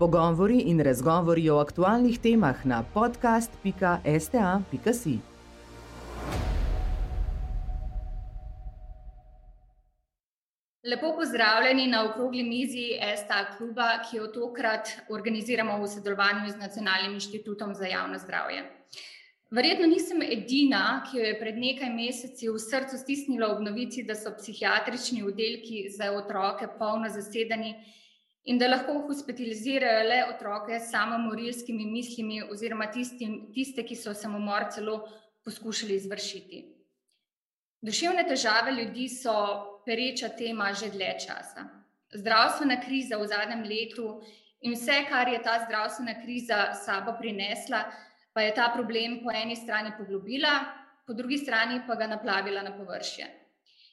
Pogovori in razgovori o aktualnih temah na podcast.sta.si. Lepo pozdravljeni na okrogli mizi STA kluba, ki jo tokrat organiziramo v sodelovanju z Nacionalnim inštitutom za javno zdravje. Verjetno nisem edina, ki jo je pred nekaj meseci v srcu stisnila ob novici, da so psihiatrični oddelki za otroke polno zasedeni in da lahko hospitalizirajo le otroke s samomorilskimi mislimi oziroma tistim, tiste, ki so samomor celo poskušali izvršiti. Duševne težave ljudi so pereča tema že dlje časa. Zdravstvena kriza v zadnjem letu in vse, kar je ta zdravstvena kriza sabo prinesla, pa je ta problem po eni strani poglobila, po drugi strani pa ga naplavila na površje.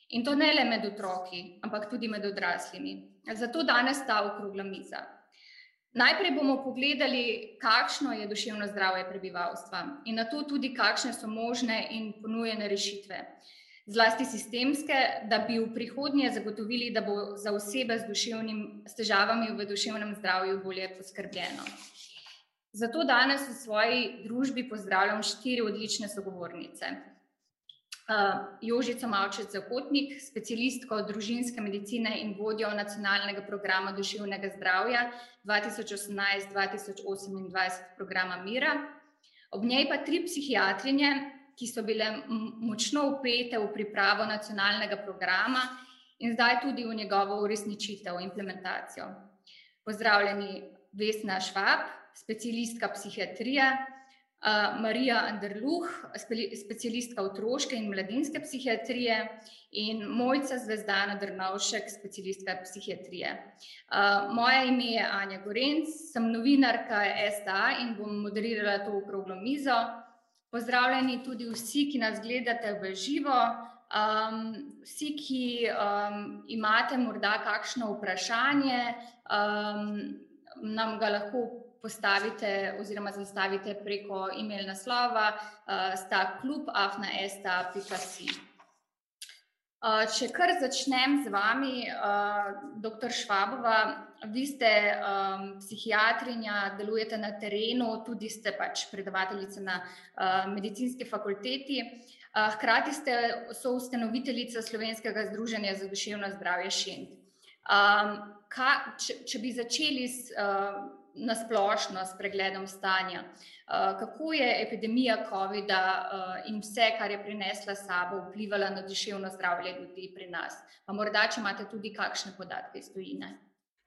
In to ne le med otroki, ampak tudi med odraslimi. Zato danes ta okrogla miza. Najprej bomo pogledali, kakšno je duševno zdravje prebivalstva in na to tudi, kakšne so možne in ponujene rešitve. Zlasti sistemske, da bi v prihodnje zagotovili, da bo za osebe z, duševnim, s težavami v duševnem zdravju bolje poskrbljeno. Zato danes v svoji družbi pozdravljam štiri odlične sogovornice. Uh, Jožica Malčec Zakotnik, specialistko družinske medicine in vodjo nacionalnega programa duševnega zdravja 2018-2028 programa Mira. Ob njej pa tri psihiatrinje, ki so bile močno upete v pripravo nacionalnega programa in zdaj tudi v njegovo uresničitev, implementacijo. Pozdravljeni Vesna Švab, specialistka psihiatrije, Marija Anderluh, specialistka otroške in mladinske psihiatrije, in Mojca Zvezdana Drnovšek, specialistka psihiatrije. Moje ime je Anja Gorenc, sem novinarka STA in bom moderirala to okroglo mizo. Pozdravljeni tudi vsi, ki nas gledate v živo. Um, vsi, ki um, imate morda kakšno vprašanje, um, nam ga lahko postavite oziroma zastavite preko e-mail naslova uh, sta klubafnaesta.si. Uh, če kar začnem z vami, uh, dr. Švabova, vi ste um, psihiatrinja, delujete na terenu, tudi ste pač predavateljica na uh, medicinski fakulteti. Uh, hkrati ste soustanoviteljica Slovenskega združenja za duševno zdravje Šent. Um, ka, če, če bi začeli s uh, na splošno s pregledom stanja. Uh, kako je epidemija COVID-a uh, in vse, kar je prinesla sabo, vplivala na duševno zdravje ljudi pri nas? Pa morda, če imate tudi kakšne podatke iz tujine.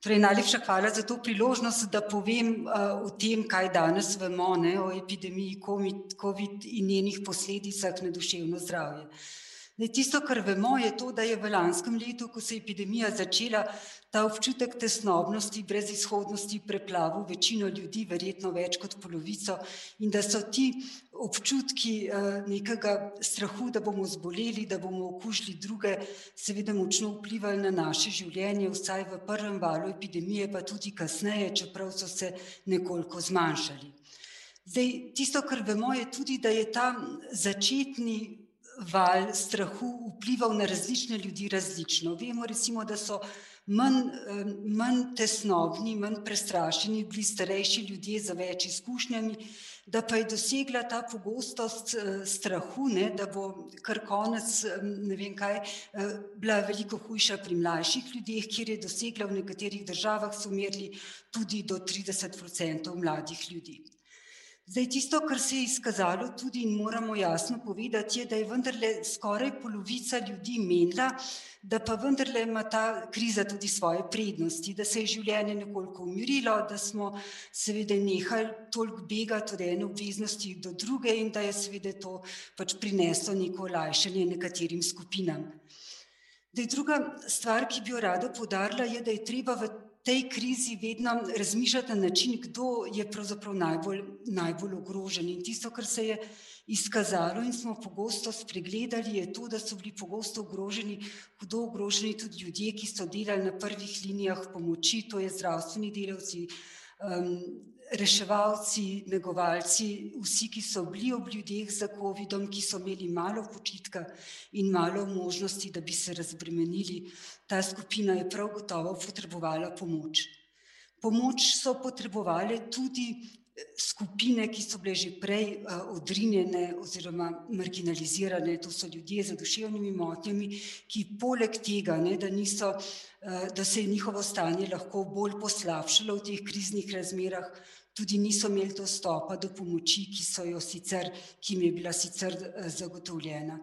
Torej, najlepša hvala za to priložnost, da povem uh, o tem, kaj danes vemo ne, o epidemiji COVID in njenih posledicah na duševno zdravje. Ne, tisto, kar vemo, je to, da je v lanskem letu, ko se je epidemija začela, ta občutek tesnobnosti, brezizhodnosti preplavil večino ljudi, verjetno več kot polovico, in da so ti občutki eh, nekega strahu, da bomo zboleli, da bomo okužili druge, seveda močno vplivali na naše življenje, vsaj v prvem valu epidemije, pa tudi kasneje, čeprav so se nekoliko zmanjšali. Zdaj, tisto, kar vemo, je tudi, da je ta začetni val strahu vplival na različne ljudi različno. Vemo, recimo, da so manj, manj tesnobni, manj prestrašeni, bili starejši ljudje z več izkušnjami, da pa je dosegla ta pogostost eh, strahu, ne, da bo kar konec, ne vem kaj, eh, bila veliko hujša pri mlajših ljudeh, kjer je dosegla v nekaterih državah, so merili tudi do 30% mladih ljudi. Zdaj, tisto, kar se je izkazalo, tudi in moramo jasno povedati, je, da je vendarle skoraj polovica ljudi menila, da pa vendarle ima ta kriza tudi svoje prednosti, da se je življenje nekoliko umirilo, da smo seveda nehali toliko begati od ene obveznosti do druge in da je seveda to pač prineslo neko olajšanje nekaterim skupinam. Da je druga stvar, ki bi jo rada podarila, je, da je treba v tej krizi vedno razmišljati na način, kdo je pravzaprav najbolj, najbolj ogrožen. In tisto, kar se je izkazalo in smo pogosto spregledali, je to, da so bili pogosto ogroženi, hudo ogroženi tudi ljudje, ki so delali na prvih linijah pomoči, to je zdravstveni delavci, um, reševalci, negovalci, vsi, ki so bili ob ljudeh za COVID-om, ki so imeli malo počitka in malo možnosti, da bi se razbremenili, ta skupina je prav gotovo potrebovala pomoč. Pomoč so potrebovali tudi skupine, ki so bile že prej odrinjene oziroma marginalizirane, to so ljudje z duševnimi motnjami, ki poleg tega, ne, da, niso, da se je njihovo stanje lahko bolj poslabšalo v teh kriznih razmerah, tudi niso imeli dostopa do pomoči, ki jo sicer, ki jim je bila sicer zagotovljena.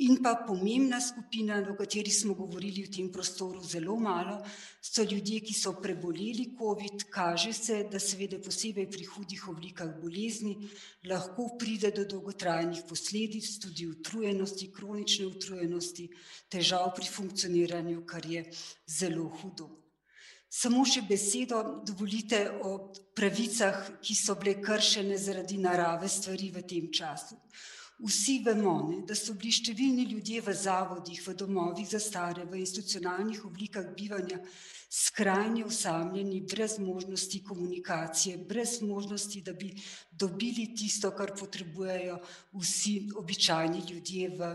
In pa pomembna skupina, o kateri smo govorili v tem prostoru zelo malo, so ljudje, ki so preboleli covid, kaže se, da seveda posebej pri hudih oblikah bolezni lahko pride do dolgotrajnih posledic, tudi utrujenosti, kronične utrujenosti, težav pri funkcioniranju, kar je zelo hudo. Samo še besedo dovolite o pravicah, ki so bile kršene zaradi narave stvari v tem času. Vsi vemo, ne, da so bili številni ljudje v zavodih, v domovih za stare, v institucionalnih oblikah bivanja skrajno osamljeni, brez možnosti komunikacije, brez možnosti, da bi dobili tisto, kar potrebujejo vsi običajni ljudje v,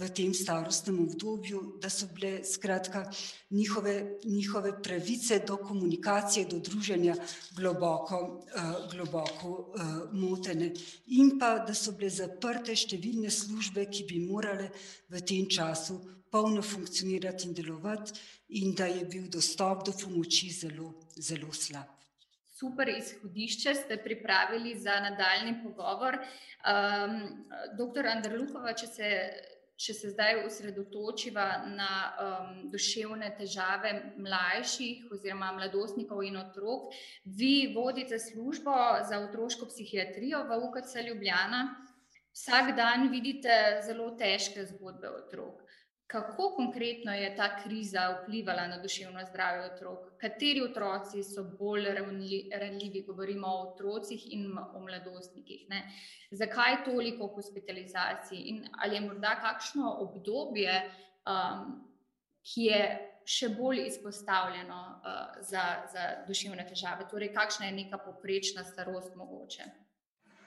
v tem starostnem obdobju, da so bile skratka njihove, njihove pravice do komunikacije, do druženja globoko, globoko motene. In pa, da so bile zaprte številne službe, ki bi morale v tem času polno funkcionirati in delovati, in da je bil dostop do pomoči zelo, zelo slab. Super izhodišče ste pripravili za nadaljni pogovor. Um, doktor Anderlukova, če se, če se zdaj osredotočiva na um, duševne težave mlajših oziroma mladostnikov in otrok, vi vodite službo za otroško psihiatrijo v UKC Ljubljana. Vsak dan vidite zelo težke zgodbe otrok. Kako konkretno je ta kriza vplivala na duševno zdravje otrok? Kateri otroci so bolj ranljivi, govorimo o otrocih in o mladostnikih? Ne? Zakaj toliko hospitalizacij? In ali je morda kakšno obdobje, um, ki je še bolj izpostavljeno uh, za, za duševne težave? Torej, kakšna je neka poprečna starost mogoče?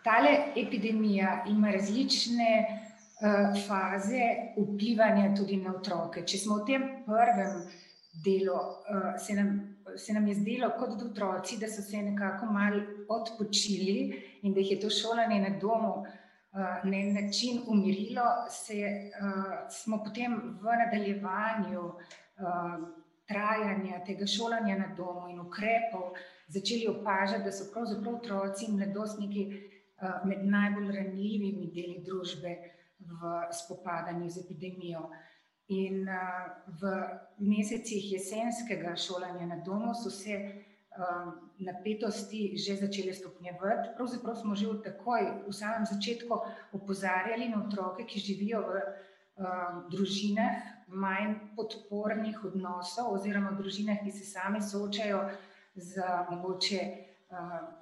Tale epidemija ima različne Eh, faze vplivanja tudi na otroke. Če smo v tem prvem delu, eh, se nam, se nam je zdelo, kot da otroci, da so se nekako malo odpočili in da jih je to šolanje na domu eh, na en način umirilo, se, smo potem v nadaljevanju trajanja tega šolanja na domu in ukrepov začeli opažati, da so pravzaprav otroci in mladostniki med najbolj ranljivimi deli družbe v spopadanju z epidemijo. In v mesecih jesenskega šolanja na domu so se napetosti že začele stopnjevati. Pravzaprav smo že takoj, v samem začetku, opozarjali na otroke, ki živijo v družinah manj podpornih odnosov, oziroma družinah, ki se sami soočajo z mogoče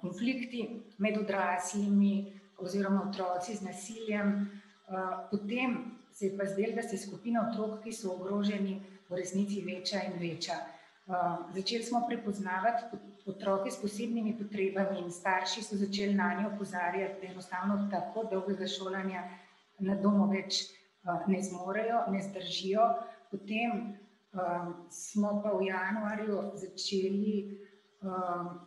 konflikti med odraslimi, oziroma otroci z nasiljem. Potem se je pa zdelo, da se skupina otrok, ki so ogroženi, v resnici veča in veča. Začeli smo prepoznavati otroke s posebnimi potrebami, in starši so začeli na nje opozarjati, da enostavno tako dolgega šolanja na domu več ne zmorejo, ne zdržijo. Potem smo pa v januarju začeli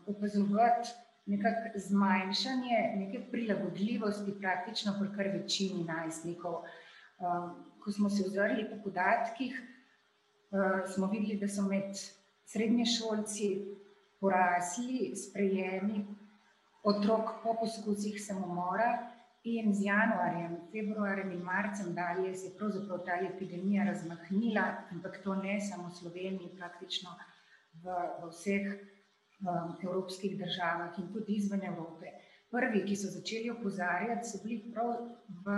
opazovati, nekako zmanjšanje neke prilagodljivosti praktično pri kar večini najstnikov. Um, ko smo se ozrli po podatkih, uh, smo videli, da so med srednješolci porasli sprejemi otrok po poskusih samomora in z januarjem, februarjem in marcem dalje se je pravzaprav ta epidemija razmahnila, ampak to ne samo v Sloveniji, praktično v, v vseh v evropskih državah in tudi izven Evrope. Prvi, ki so začeli opozarjati, so bili prav v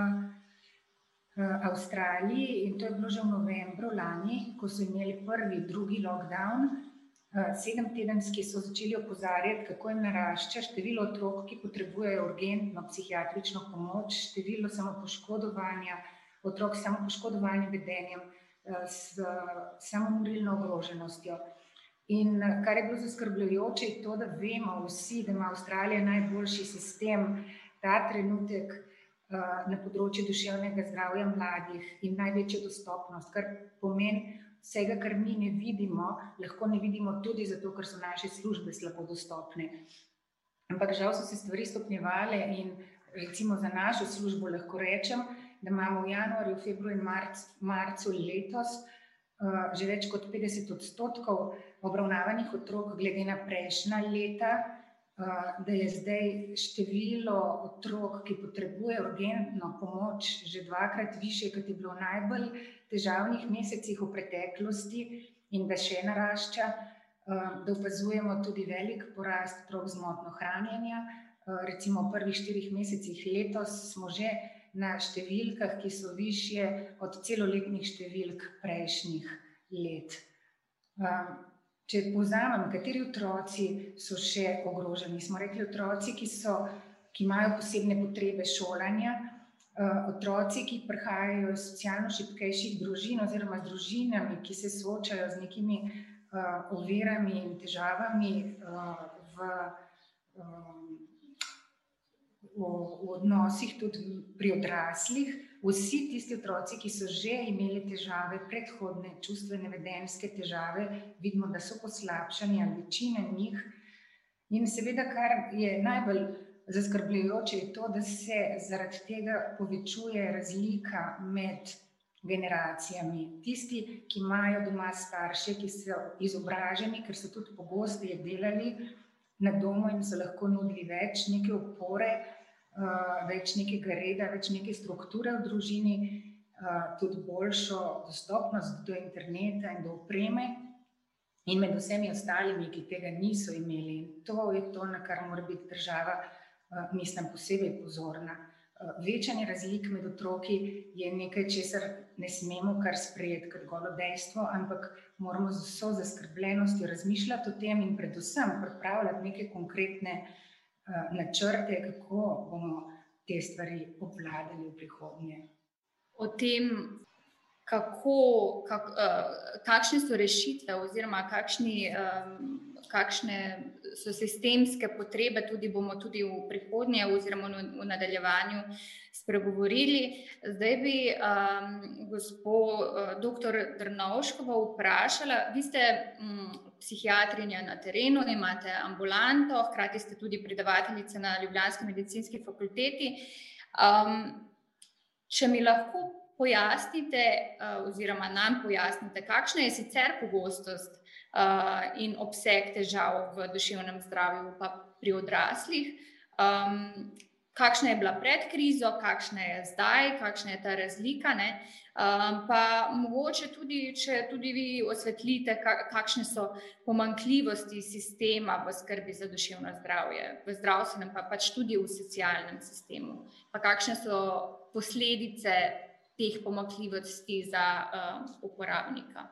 Avstraliji in to je bilo že v novembru lani, ko so imeli prvi, drugi lockdown. Sedem tedenski so začeli opozarjati, kako jim narašča število otrok, ki potrebujejo urgentno psihiatrično pomoč, število samopoškodovanja, otrok s samopoškodovanjem vedenjem, s samomorilno ogroženostjo. In kar je bilo zaskrbljujoče, je to, da vemo vsi, da ima Avstralija najboljši sistem ta trenutek na področju duševnega zdravja mladih in največjo dostopnost, kar pomeni vsega, kar mi ne vidimo, lahko ne vidimo tudi zato, ker so naše službe slabo dostopne. Ampak žal so se stvari stopnjevale in recimo za našo službo lahko rečem, da imamo v januarju, februarju in marc, marcu letos uh, že več kot 50 odstotkov obravnavanih otrok, glede na prejšnja leta, uh, da je zdaj število otrok, ki potrebuje urgentno pomoč, že dvakrat više, kot je bilo v najbolj težavnih mesecih v preteklosti in da še narašča. Uh, da opazujemo tudi velik porast prog zmotno hranjenja. Uh, recimo v prvih štirih mesecih letos smo že na številkah, ki so više od celoletnih številk prejšnjih let. Če povzamem, kateri otroci so še ogroženi, smo rekli otroci, ki, so, ki imajo posebne potrebe šolanja, uh, otroci, ki prihajajo iz socialno šipkejših družin oziroma z družinami, ki se soočajo z nekimi uh, ovirami in težavami uh, v um, v, v odnosih tudi pri odraslih, vsi tisti otroci, ki so že imeli težave, predhodne čustvene, vedenske težave, vidimo, da so poslabšani, ali večina njih. In seveda, kar je najbolj zaskrbljujoče, je to, da se zaradi tega povečuje razlika med generacijami. Tisti, ki imajo doma starše, ki so izobraženi, ker so tudi pogosteje delali na domu in so lahko nudili več neke opore, več nekega reda, več neke strukture v družini, uh, tudi boljšo dostopnost do interneta in do opreme, in med vsemi ostalimi, ki tega niso imeli. In to je to, na kar mora biti država, uh, mislim, posebej pozorna. Večanje razlik med otroki je nekaj, česar ne smemo kar sprejeti kot golo dejstvo, ampak moramo z vso zaskrbljenostjo razmišljati o tem in predvsem pripravljati neke konkretne uh, Eh, načrte, kako bomo te stvari obvladali v prihodnje. O tem, kako, kak, uh, kakšne so rešitve, oziroma kakšni, um, kakšne so sistemske potrebe, tudi bomo tudi v prihodnje, oziroma v, v nadaljevanju spregovorili. Zdaj bi um, gospod uh, dr. Drnovškova vprašala, vi ste um, psihiatrinja na terenu, imate ambulanto, hkrati ste tudi predavateljica na Ljubljanski medicinski fakulteti. Um, če mi lahko pojasnite, uh, oziroma nam pojasnite, kakšna je sicer pogostost uh, in obseg težav v duševnem zdravju, pa pri odraslih. Um, kakšna je bila pred krizo, kakšna je zdaj, kakšna je ta razlika. Um, pa mogoče tudi, če tudi vi osvetlite, kakšne so pomankljivosti sistema v skrbi za duševno zdravje, v zdravstvenem, pa pač tudi v socialnem sistemu, pa kakšne so posledice teh pomankljivosti za um, uporabnika.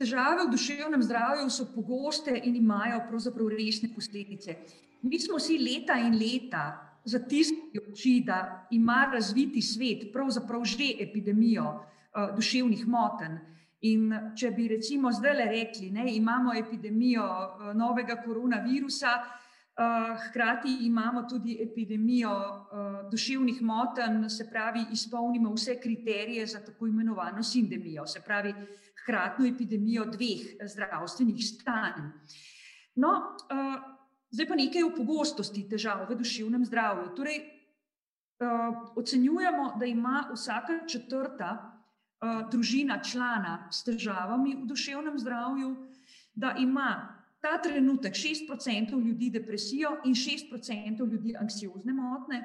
Težave v duševnem zdravju so pogoste in imajo pravzaprav resne posledice. Mi smo si leta in leta zatiskali oči, da ima razviti svet pravzaprav že epidemijo uh, duševnih motenj. In če bi recimo zdaj le rekli, da imamo epidemijo uh, novega koronavirusa, uh, hkrati imamo tudi epidemijo uh, duševnih motenj, se pravi, izpolnimo vse kriterije za tako imenovano sindemijo, se pravi, hkratno epidemijo dveh zdravstvenih stanj. No, uh, Zdaj pa nekaj o pogostosti težav v duševnem zdravju. Torej, ocenjujemo, da ima vsaka četrta družina člana s težavami v duševnem zdravju, da ima ta trenutek 6% ljudi depresijo in 6% ljudi anksiozne motne,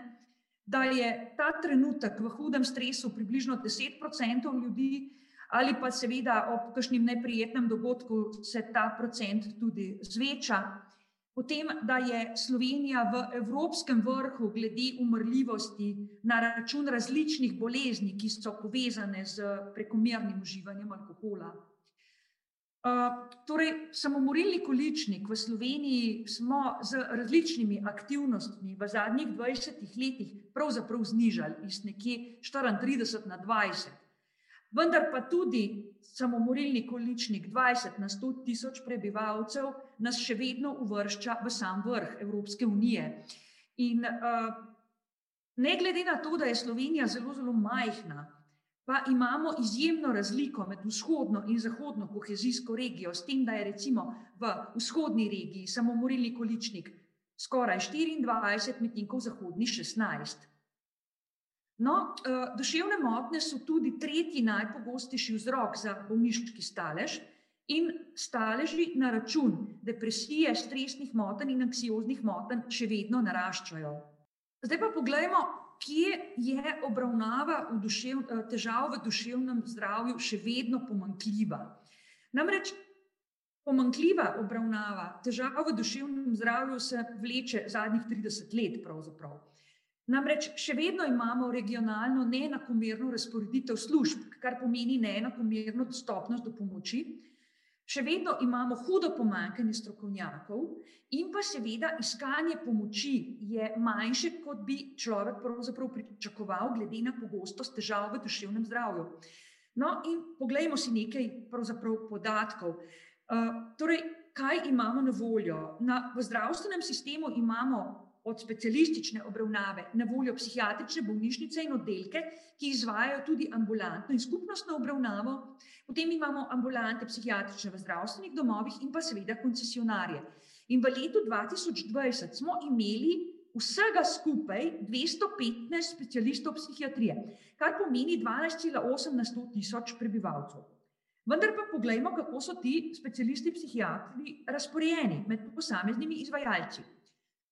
da je ta trenutek v hudem stresu približno 10% ljudi. Ali pa seveda ob kakšnem neprijetnem dogodku se ta procent tudi zveča, Potem, da je Slovenija v evropskem vrhu glede umrljivosti na račun različnih bolezni, ki so povezane z prekomernim uživanjem alkohola. Uh, torej, samomorilni količnik v Sloveniji smo z različnimi aktivnostmi v zadnjih 20 letih pravzaprav znižali iz nekje 34 na 20. Vendar pa tudi samomorilni količnik 20 na 100 tisoč prebivalcev nas še vedno uvršča v sam vrh Evropske unije. In uh, ne glede na to, da je Slovenija zelo, zelo majhna, pa imamo izjemno razliko med vzhodno in zahodno kohezijsko regijo, s tem, da je recimo v vzhodni regiji samomorilni količnik skoraj 24, medtem ko v zahodni 16. No, uh, duševne motnje so tudi tretji najpogostejši vzrok za bolniški stalež in staleži na račun depresije, stresnih motenj in anksioznih motenj še vedno naraščajo. Zdaj pa pogledajmo, kje je obravnava v dušev, eh, težav v duševnem zdravju še vedno pomankljiva. Namreč pomankljiva obravnava težav v duševnem zdravju se vleče zadnjih 30 let. Pravzaprav. Namreč še vedno imamo regionalno neenakomerno razporeditev služb, kar pomeni neenakomerno dostopnost do pomoči. Še vedno imamo hudo pomankanje strokovnjakov, in pa seveda iskanje pomoči je manjše, kot bi človek pravzaprav pričakoval, glede na pogostost težav v duševnem zdravju. No, in poglejmo si nekaj podatkov. Uh, torej, kaj imamo na voljo? Na, v zdravstvenem sistemu imamo od specialistične obravnave na voljo psihiatrične bolnišnice in oddelke, ki izvajajo tudi ambulantno in skupnostno obravnavo, potem imamo ambulante psihiatrične v zdravstvenih domovih in pa seveda koncesionarje. In v letu 2020 smo imeli vsega skupaj 215 specialistov psihiatrije, kar pomeni 12,8 na 100 tisoč prebivalcev. Vendar pa pogledajmo, kako so ti specialisti psihiatri razporejeni med posameznimi izvajalci.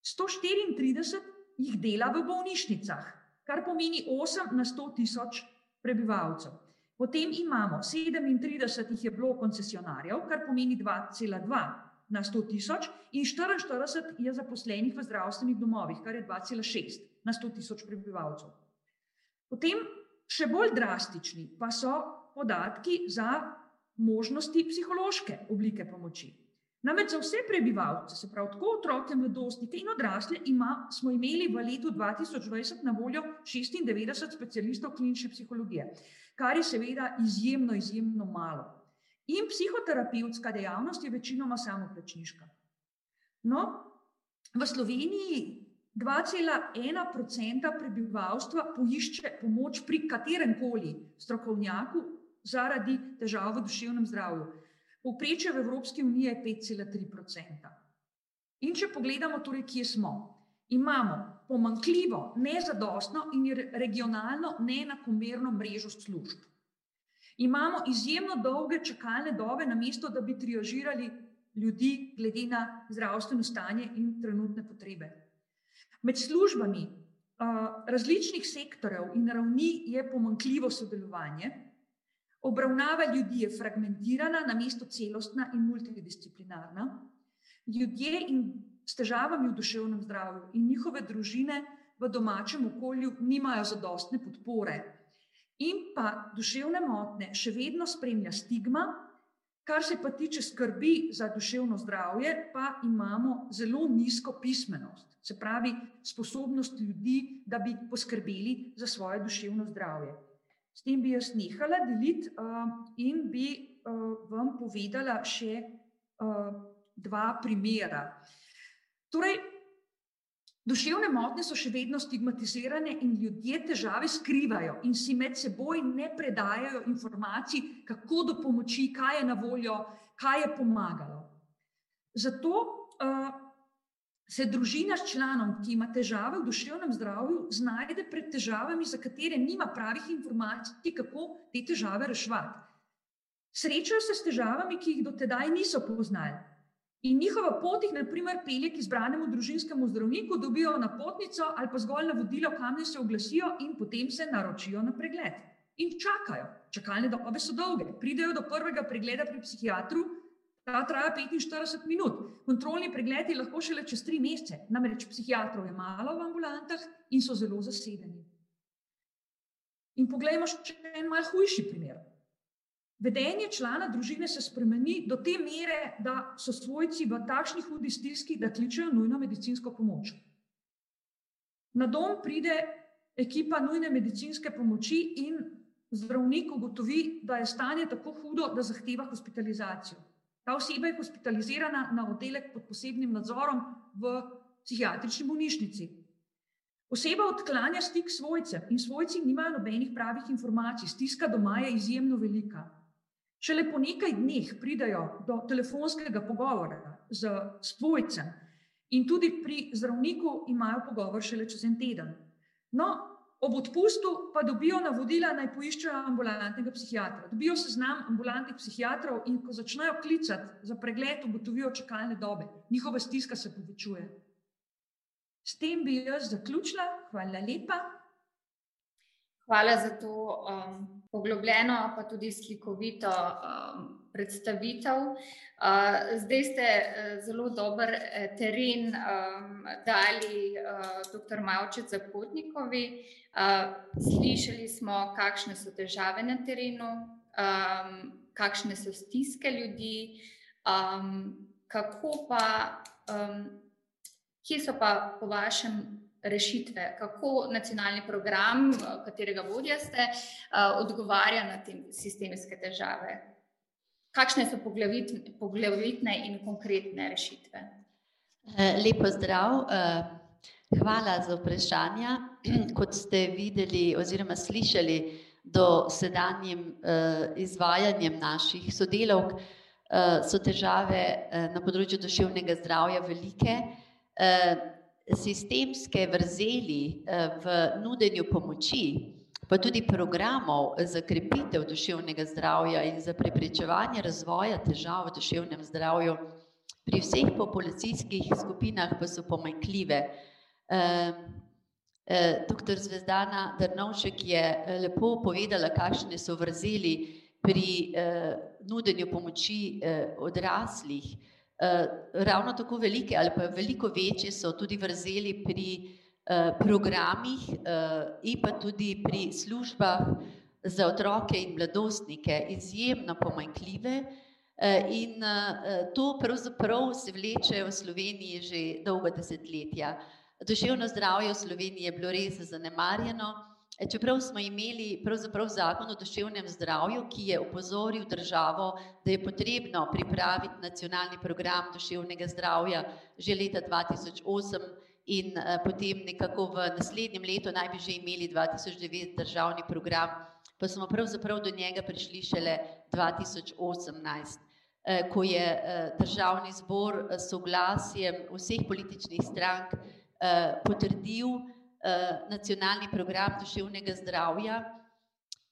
134 jih dela v bolnišnicah, kar pomeni 8 na 100 tisoč prebivalcev. Potem imamo 37 jih je bilo koncesionarjev, kar pomeni 2,2 na 100 tisoč, in 44 je zaposlenih v zdravstvenih domovih, kar je 2,6 na 100 tisoč prebivalcev. Potem še bolj drastični pa so podatki za možnosti psihološke oblike pomoči. Namreč za vse prebivalce, se pravi, tako otroke, mladostnike in odrasle, ima, smo imeli v letu 2020 na voljo 96 specialistov klinične psihologije, kar je seveda izjemno, izjemno malo. In psihoterapevtska dejavnost je večinoma samoplačniška. No, v Sloveniji 2,1% prebivalstva poišče pomoč pri katerem koli strokovnjaku zaradi težav v duševnem zdravju. Povprečje v Evropski uniji je 5,3%. In če pogledamo, torej, kje smo, imamo pomankljivo, nezadostno in regionalno neenakomerno mrežo služb. Imamo izjemno dolge čakalne dobe, namesto da bi triažirali ljudi, glede na zdravstveno stanje in trenutne potrebe. Med službami uh, različnih sektorjev in ravni je pomankljivo sodelovanje. Obravnava ljudi je fragmentirana, namesto celostna in multidisciplinarna. Ljudje in s težavami v duševnem zdravju in njihove družine v domačem okolju nimajo zadostne podpore. In pa duševne motnje še vedno spremlja stigma, kar se pa tiče skrbi za duševno zdravje, pa imamo zelo nizko pismenost, se pravi sposobnost ljudi, da bi poskrbeli za svoje duševno zdravje. S tem bi jaz nehala deliti uh, in bi uh, vam povedala še uh, dva primera. Torej, duševne motnje so še vedno stigmatizirane in ljudje težave skrivajo in si med seboj ne predajajo informacij, kako do pomoči, kaj je na voljo, kaj je pomagalo. Zato uh, se družina s članom, ki ima težave v duševnem zdravju, znajde pred težavami, za katere nima pravih informacij, kako te težave reševati. Srečajo se s težavami, ki jih do tedaj niso poznali. In njihova pot jih, na primer, pelje k izbranemu družinskemu zdravniku, dobijo napotnico ali pa zgolj navodilo, kam naj se oglasijo, in potem se naročijo na pregled. In čakajo. Čakalne dobe so dolge. Pridejo do prvega pregleda pri psihiatru, Ta traja 45 minut. Kontrolni pregled je lahko šele čez tri mesece, namreč psihiatrov je malo v ambulantah in so zelo zasedeni. In poglejmo še en malce hujši primer. Vedenje člana družine se spremeni do te mere, da so svojci v takšni hudi stiski, da kličejo nujno medicinsko pomoč. Na dom pride ekipa nujne medicinske pomoči in zdravnik ugotovi, da je stanje tako hudo, da zahteva hospitalizacijo. Ta oseba je hospitalizirana na oddelek pod posebnim nadzorom v psihiatrični bolnišnici. Oseba odklanja stik s svojcem in svojci nimajo nobenih pravih informacij, stiska doma je izjemno velika. Šele po nekaj dneh pridajo do telefonskega pogovora z svojcem in tudi pri zdravniku imajo pogovor šele čez en teden. No, ob odpustu pa dobijo navodila, naj poiščejo ambulantnega psihiatra. Dobijo seznam ambulantnih psihiatrov in ko začnejo klicati za pregled, ugotovijo čakalne dobe. Njihova stiska se povečuje. S tem bi jaz zaključila. Hvala lepa. Hvala za to um, poglobljeno, pa tudi slikovito um, predstavitev. Uh, zdaj ste uh, zelo dober uh, teren um, dali uh, dr. Mavčec Zapotnikovi. Uh, slišali smo, kakšne so težave na terenu, um, kakšne so stiske ljudi, um, kako pa. Um, Kje so pa po vašem rešitve, kako nacionalni program, katerega vodja ste, odgovarja na te sistemske težave? Kakšne so poglavitne in konkretne rešitve? Eh, lepo zdrav. Eh, hvala za vprašanja. Kot ste videli oziroma slišali do sedanjim eh, izvajanjem naših sodelovk, so težave na področju duševnega zdravja velike. Sistemske vrzeli eh, v nudenju pomoči, pa tudi programov za krepitev duševnega zdravja in za preprečevanje razvoja težav v duševnem zdravju, pri vseh populacijskih skupinah pa so pomanjkljive. Eh, Dr. Zvezdana Drnovšek je lepo povedala, kakšne so vrzeli pri nudenju pomoči odraslih. Eh, ravno tako velike ali pa veliko večje so tudi vrzeli pri uh, programih uh, in pa tudi pri službah za otroke in mladostnike, izjemno pomanjkljive. Uh, in uh, to pravzaprav se vleče v Sloveniji že dolga desetletja. Duševno zdravje v Sloveniji je bilo res zanemarjeno. E, čeprav smo imeli zakon o duševnem zdravju, ki je upozoril državo, da je potrebno pripraviti nacionalni program duševnega zdravja že leta 2008 in uh, potem nekako v naslednjem letu naj bi že imeli 2009 državni program, pa smo pravzaprav do njega prišli šele 2018. E, ko je državni zbor s soglasjem vseh političnih strank potrdil Eh, nacionalni program duševnega zdravja.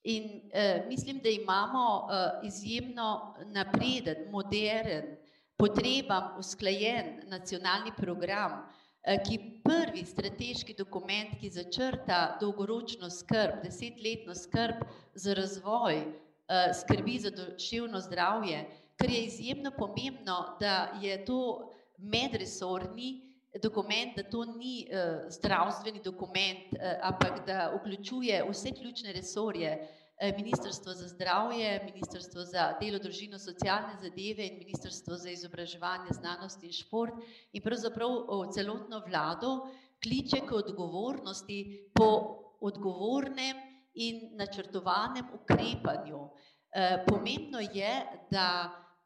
In eh, mislim, da imamo eh, izjemno napreden, modern, potrebam usklajen nacionalni program, eh, ki prvi strateški dokument, ki začrta dolgoročno skrb, desetletno skrb za razvoj, eh, skrbi za duševno zdravje, ker je izjemno pomembno, da je to medresorni, dokument, da to ni uh, zdravstveni dokument, uh, ampak da vključuje vse ključne resorje, uh, Ministrstvo za zdravje, Ministrstvo za delo, družino, socialne zadeve in Ministrstvo za izobraževanje, znanost in šport in pravzaprav uh, celotno vlado kliče k odgovornosti po odgovornem in načrtovanem ukrepanju. Uh, pomembno je, da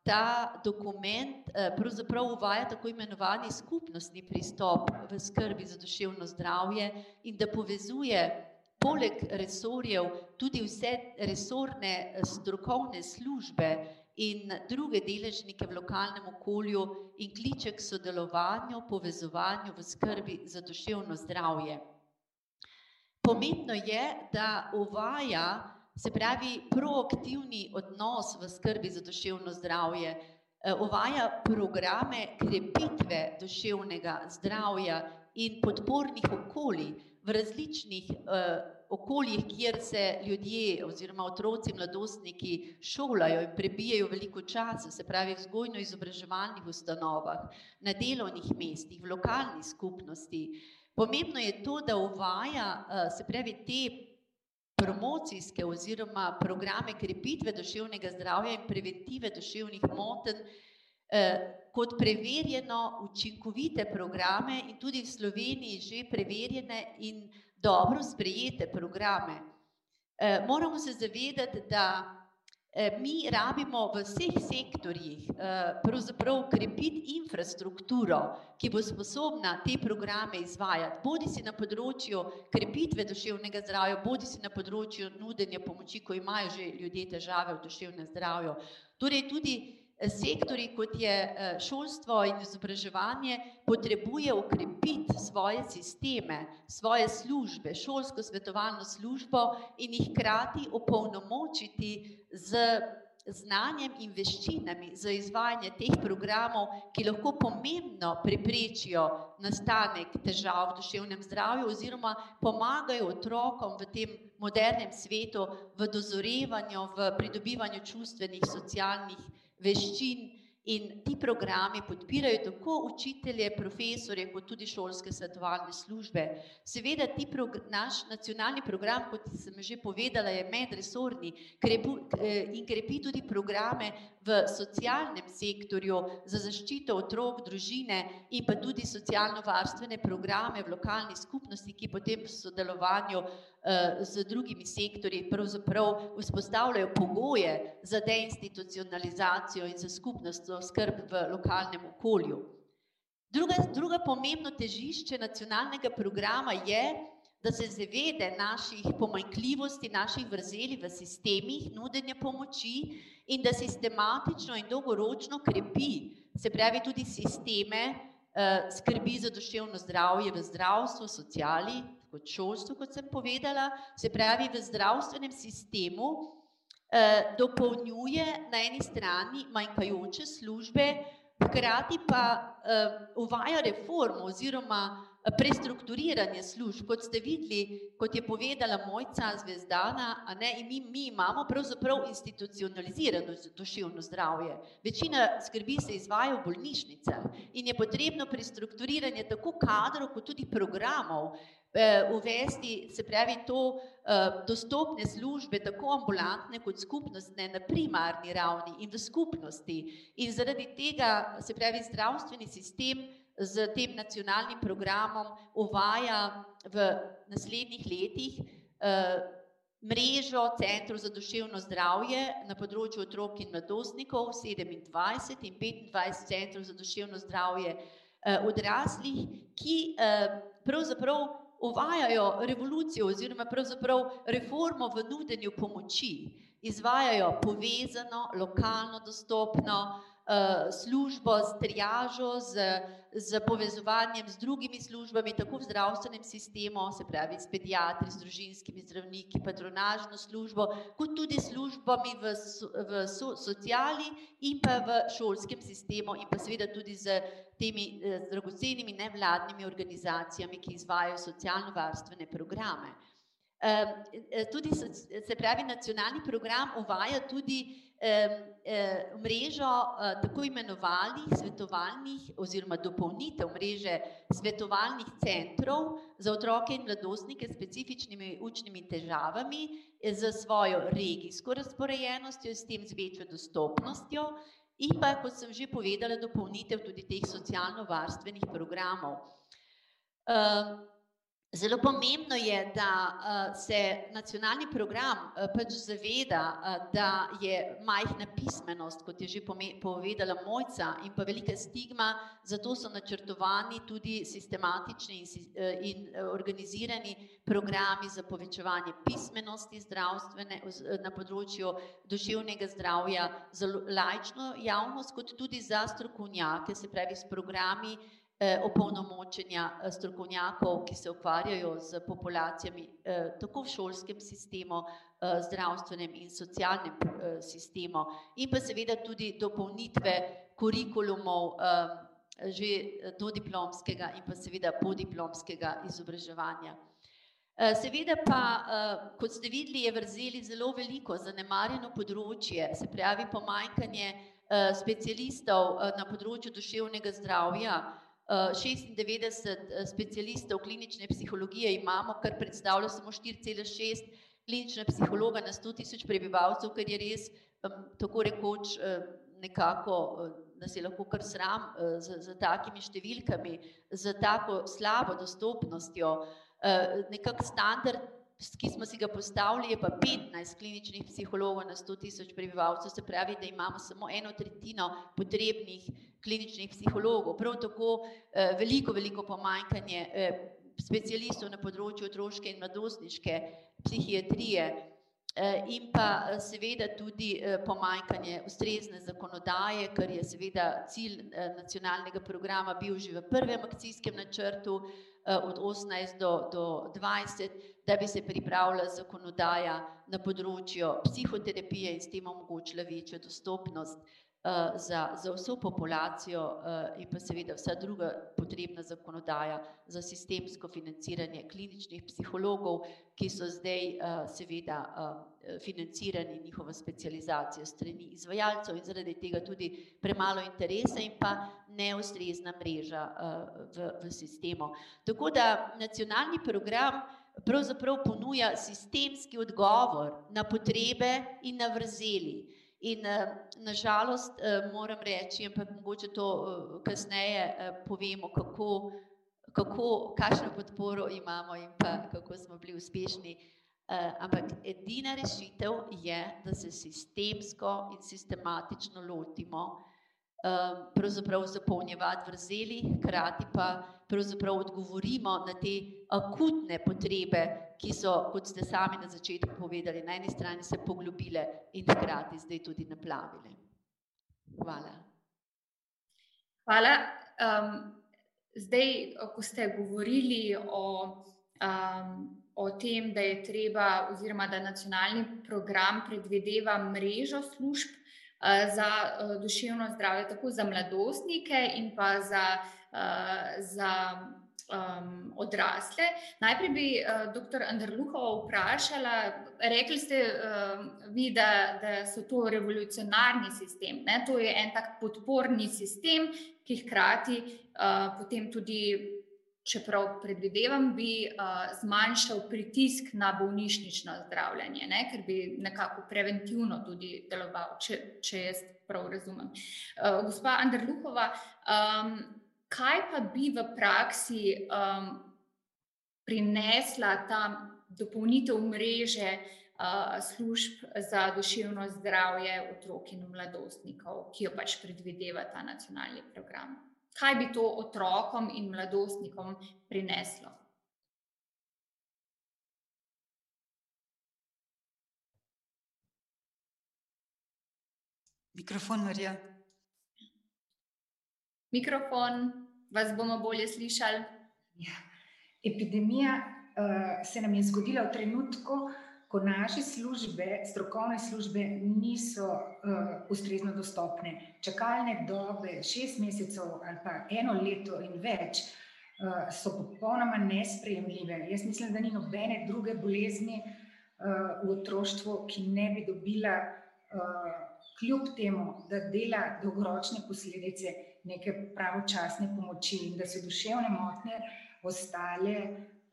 ta dokument eh, pravzaprav uvaja tako imenovani skupnostni pristop v skrbi za duševno zdravje in da povezuje poleg resorjev tudi vse resorne eh, strokovne službe in druge deležnike v lokalnem okolju in kliče k sodelovanju, povezovanju v skrbi za duševno zdravje. Pomembno je, da uvaja se pravi proaktivni odnos v skrbi za duševno zdravje, eh, uvaja programe krepitve duševnega zdravja in podpornih okolij v različnih uh, okoljih, kjer se ljudje oziroma otroci, mladostniki šolajo in prebijajo veliko časa, se pravi v vzgojno-izobraževalnih ustanovah, na delovnih mestih, v lokalni skupnosti. Pomembno je to, da uvaja, uh, se pravi, te promocijske oziroma programe krepitve duševnega zdravja in preventive duševnih motenj eh, kot preverjeno učinkovite programe in tudi v Sloveniji že preverjene in dobro sprejete programe. Eh, moramo se zavedati, da mi rabimo v vseh sektorjih pravzaprav krepiti infrastrukturo, ki bo sposobna te programe izvajati, bodi si na področju krepitve duševnega zdravja, bodi si na področju nudenja pomoči, ko imajo že ljudje težave v duševnem zdravju. Torej tudi sektori, kot je šolstvo in izobraževanje, potrebuje ukrepiti svoje sisteme, svoje službe, šolsko svetovalno službo in jih hkrati opolnomočiti z znanjem in veščinami za izvajanje teh programov, ki lahko pomembno preprečijo nastanek težav v duševnem zdravju oziroma pomagajo otrokom v tem modernem svetu v dozorevanju, v pridobivanju čustvenih, socialnih veščin in ti programi podpirajo tako učitelje, profesorje, kot tudi šolske svetovalne službe. Seveda ti naš nacionalni program, kot sem že povedala, je medresorni in krepi tudi programe v socialnem sektorju za zaščito otrok, družine in pa tudi socialno-varstvene programe v lokalni skupnosti, ki potem v sodelovanju z drugimi sektorji pravzaprav vzpostavljajo pogoje za deinstitucionalizacijo in za skupnostno skrb v lokalnem okolju. Druga, druga pomembno težišče nacionalnega programa je, da se zavede naših pomanjkljivosti, naših vrzeli v sistemih nudenja pomoči in da sistematično in dolgoročno krepi, se pravi tudi sisteme skrbi za duševno zdravje v zdravstvu, sociali, kot šolstvu, kot sem povedala, se pravi v zdravstvenem sistemu dopolnjuje na eni strani manjkajoče službe, hkrati pa uvaja reformo oziroma prestrukturiranje služb, kot ste videli, kot je povedala Mojca Zvezdana, a ne, in mi, mi imamo pravzaprav institucionalizirano duševno zdravje. Večina skrbi se izvaja v bolnišnicah in je potrebno prestrukturiranje tako kadrov kot tudi programov uvesti, se pravi to dostopne službe, tako ambulantne kot skupnostne, na primarni ravni in v skupnosti. In zaradi tega, se pravi, zdravstveni sistem s tem nacionalnim programom uvaja v naslednjih letih mrežo centrov za duševno zdravje na področju otrok in mladostnikov, sedemindvajset in petindvajset centrov za duševno zdravje odraslih, ki pravzaprav uvajajo revolucijo oziroma pravzaprav reformo v nudenju pomoči. Izvajajo povezano, lokalno dostopno službo s triažo, z s povezovanjem z drugimi službami, tako v zdravstvenem sistemu, se pravi s pediatri, z družinskimi zdravniki, patronažno službo, kot tudi službami v v sociali in pa v šolskem sistemu in pa seveda tudi s temi dragocenimi nevladnimi organizacijami, ki izvajajo socialnovarstvene programe. Tudi se pravi, nacionalni program uvaja tudi mrežo tako imenovanih svetovalnih oziroma dopolnitev mreže svetovalnih centrov za otroke in mladostnike s specifičnimi učnimi težavami s svojo regijsko razporejenostjo, s tem z večjo dostopnostjo in pa, kot sem že povedala, dopolnitev tudi teh socialnovarstvenih programov. Zelo pomembno je, da se nacionalni program pač zaveda, da je majhna pismenost, kot je že povedala Mojca, in pa velika stigma, zato so načrtovani tudi sistematični in organizirani programi za povečevanje pismenosti zdravstvene na področju duševnega zdravja za laično javnost kot tudi za strokovnjake, se pravi s programi opolnomočenja strokovnjakov, ki se ukvarjajo s populacijami tako v šolskem sistemu, zdravstvenem in socialnem sistemu. In pa seveda tudi dopolnitve kurikulumov že dodiplomskega in pa seveda podiplomskega izobraževanja. Seveda pa, kot ste videli, je vrzeli zelo veliko, zanemarjeno področje, se pravi pomanjkanje specialistov na področju duševnega zdravja, šestindevetdeset specialistov klinične psihologije imamo, kar predstavlja samo štiri cele šest klinična psihologa na sto tisoč prebivalcev, kar je res tako rekoč nekako nas je lahko kar sram s s takimi številkami, s tako slabo dostopnostjo. Nekako standard ki smo si ga postavili, je pa 15 kliničnih psihologov na 100 tisoč prebivalcev, se pravi, da imamo samo eno tretjino potrebnih kliničnih psihologov. Prav tako eh, veliko, veliko pomanjkanje eh, specialistov na področju otroške in mladostniške psihiatrije. Eh, in pa seveda tudi pomanjkanje ustrezne zakonodaje, ker je seveda cilj nacionalnega programa bil že v prvem akcijskem načrtu, Eh, od 18 do, do 20, da bi se pripravila zakonodaja na področju psihoterapije in s tem omogočila večjo dostopnost uh, za, za vso populacijo uh, in pa seveda vsa druga potrebna zakonodaja za sistemsko financiranje kliničnih psihologov, ki so zdaj uh, seveda financirani njihova specializacija strani izvajalcev in zaradi tega tudi premalo interesa in pa neustrezna mreža v, v sistemu. Tako da nacionalni program pravzaprav ponuja sistemski odgovor na potrebe in na vrzeli. In nažalost moram reči, ampak mogoče to kasneje povemo, kako kako, kakšno podporo imamo in pa kako smo bili uspešni. Ampak edina rešitev je, da se sistemsko in sistematično lotimo, pravzaprav zapolnjevati vrzeli, hkrati pa pravzaprav odgovorimo na te akutne potrebe, ki so, kot ste sami na začetku povedali, na eni strani se poglobile in hkrati zdaj tudi naplavile. Hvala. Hvala. Um, Zdaj, ko ste govorili o, um, o tem, da je treba, oziroma da nacionalni program predvideva mrežo služb uh, za uh, duševno zdravje, tako za mladostnike in pa za, uh, za um, odrasle. Najprej bi uh, dr. Andrluhova vprašala, rekli ste uh, vi, da, da so to revolucionarni sistem, ne? to je en tak podporni sistem, ki hkrati uh, potem tudi, čeprav predvidevam, bi uh, zmanjšal pritisk na bolnišnično zdravljenje, ne? ker bi nekako preventivno tudi deloval, če, če jaz prav razumem. Uh, gospa Andrluhova, um, kaj pa bi v praksi um, prinesla ta dopolnitev mreže uh, služb za duševno zdravje otrok in mladostnikov, ki jo pač predvideva ta nacionalni program? Kaj bi to otrokom in mladostnikom prineslo? Mikrofon, Marija. Mikrofon, vas bomo bolje slišali. Ja. Epidemija uh, se nam je zgodila v trenutku, ko naše službe, strokovne službe, niso uh, ustrezno dostopne. Čakalne dobe, šest mesecev ali pa eno leto in več, uh, so popolnoma nesprejemljive. Jaz mislim, da ni nobene druge bolezni uh, v otroštvu, ki ne bi dobila, uh, kljub temu, da dela dolgoročne posledice neke pravočasne pomoči in da so duševne motnje ostale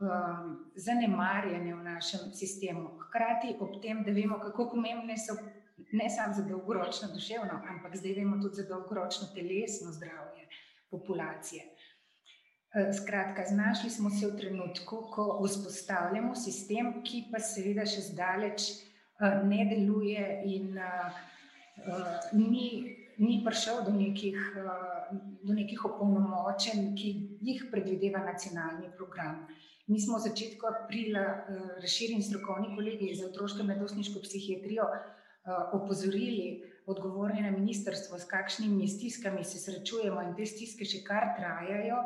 um, zanemarjene v našem sistemu. Hkrati ob tem, da vemo, kako pomembne so ne samo za dolgoročno duševno, ampak zdaj vemo tudi za dolgoročno telesno zdravje populacije. Uh, skratka, znašli smo se v trenutku, ko vzpostavljamo sistem, ki pa seveda še zdaleč uh, ne deluje in uh, ni ni prišel do nekih, eh, do nekih opolnomočen, ki jih predvideva nacionalni program. Mi smo v začetku aprila eh, razširjeni strokovni kolegi za otroško medosniško psihiatrijo eh, opozorili odgovorni na ministrstvo, s kakšnimi stiskami se srečujemo in te stiske še kar trajajo.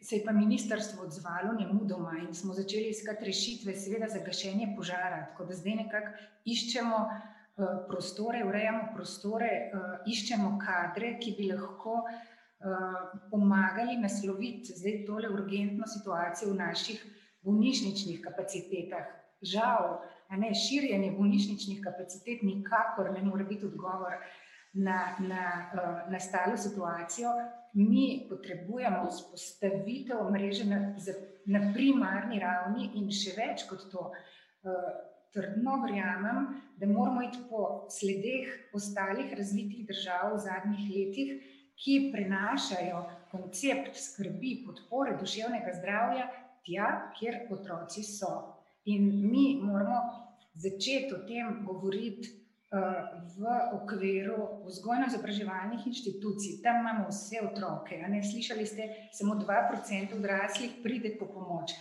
Se je pa ministrstvo odzvalo nemudoma in smo začeli iskati rešitve, seveda za gašenje požara. Tako da zdaj nekako iščemo prostore, urejamo prostore, eh, iščemo kadre, ki bi lahko eh, pomagali nasloviti zdaj tole urgentno situacijo v naših bolnišničnih kapacitetah. Žal, ne, širjenje bolnišničnih kapacitet nikakor ne more biti odgovor na, na uh, nastalo situacijo. Mi potrebujemo vzpostavitev mreže na, na primarni ravni in še več kot to. Uh, trdno verjamem, da moramo iti po sledeh ostalih razvitih držav v zadnjih letih, ki prenašajo koncept skrbi, podpore duševnega zdravja tja, kjer otroci so. In mi moramo začeti o tem govoriti uh, v okviru vzgojno-izobraževalnih inštitucij. Tam imamo vse otroke. Slišali ste, samo 2% odraslih pride po pomoč.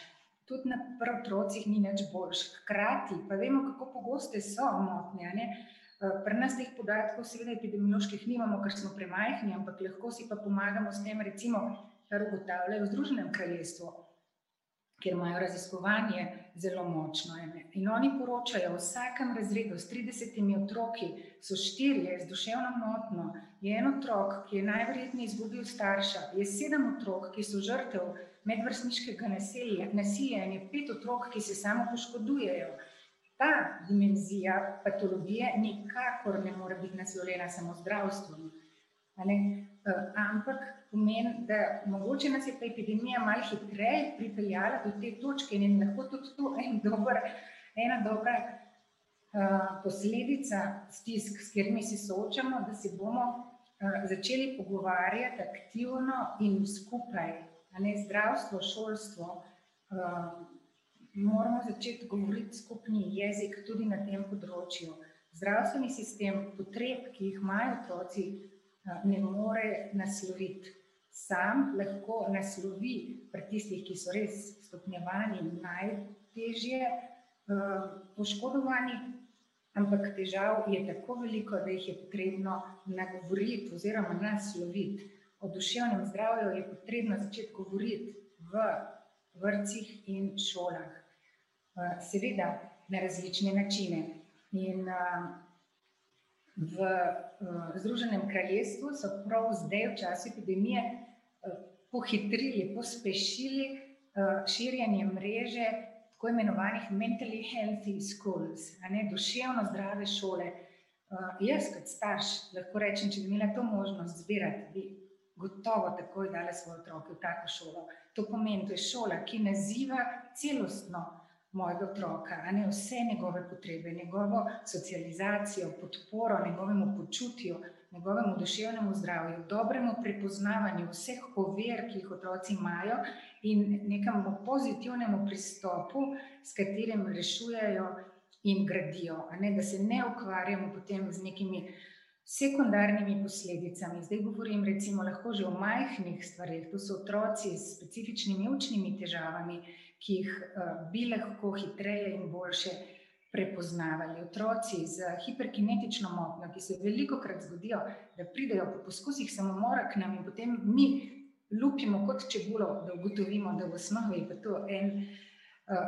Tudi na otrocih ni več boljš. Hkrati pa vemo, kako pogoste so motnje. Eh, pri nas teh podatkov, seveda, epidemioloških nimamo, ker smo premajhni, ampak lahko si pa pomagamo s tem, recimo, kar ugotavljajo v Združenem kraljestvu, kjer imajo raziskovanje zelo močno. In oni poročajo, v vsakem razredu s 30 otroki so štirje z duševno motno, je en otrok, ki je najverjetneje izgubil starša, je sedem otrok, ki so žrtev medvrstniškega nasilja in je pet otrok, ki se samo poškodujejo ta dimenzija patologije nikakor ne more biti naslovljena samo zdravstveno. Uh, ampak pomeni, da mogoče nas je ta epidemija malo hitreje pripeljala do te točke in je lahko tudi to en dober, ena dobra uh, posledica stisk, s katerimi se soočamo, da se bomo uh, začeli pogovarjati aktivno in skupaj. Ne, zdravstvo, šolstvo, uh, moramo začeti govoriti skupni jezik tudi na tem področju. Zdravstveni sistem potreb, ki jih imajo otroci, ne more nasloviti. Sam lahko naslovi pri tistih, ki so res stopnjevani in najtežje poškodovani, ampak težav je tako veliko, da jih je potrebno nagovoriti oziroma nasloviti. O duševnem zdravju je potrebno začeti govoriti v vrtcih in šolah. Eh, seveda na različne načine. In eh, v eh, Združenem kraljestvu so prav zdaj, v času epidemije, pohitrili, pospešili širjenje mreže tako imenovanih mentally healthy schools, ne duševno zdrave šole. Jaz, kot starš, lahko rečem, če bi imela to možnost zbirati, bi gotovo takoj dala svoje otroke v tako šolo. To pomeni, to je šola, ki naziva celostno mojega otroka, a ne vse njegove potrebe, njegovo socializacijo, podporo njegovemu počutju, njegovemu duševnemu zdravju, dobremu prepoznavanju vseh ovir, ki jih otroci imajo, in nekemu pozitivnemu pristopu, s katerim rešujejo in gradijo, ne, da se ne ukvarjamo potem z nekimi. Sekundarnimi posledicami, zdaj govorim recimo lahko že o majhnih stvarih, to so otroci s specifičnimi učnimi težavami, ki jih eh, bi lahko hitreje in boljše prepoznavali. Otroci z hiperkinetično motnjo, ki se veliko krat zgodijo, da pridejo po poskusih samomora k nam in potem mi lupimo kot čebulo, da ugotovimo, da v osnovi je to en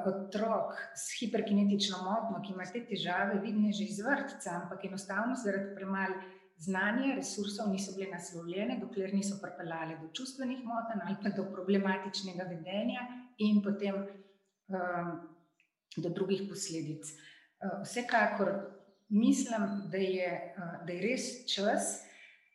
otrok s hiperkinetično motnjo, ki ima te težave, vidne že iz vrtca, ampak enostavno zaradi premalo znanja, resursov niso bile naslovljene, dokler niso pripeljale do čustvenih motenj ali pa do problematičnega vedenja in potem um, do drugih posledic. Uh, vsekakor mislim, da je, uh, da je res čas,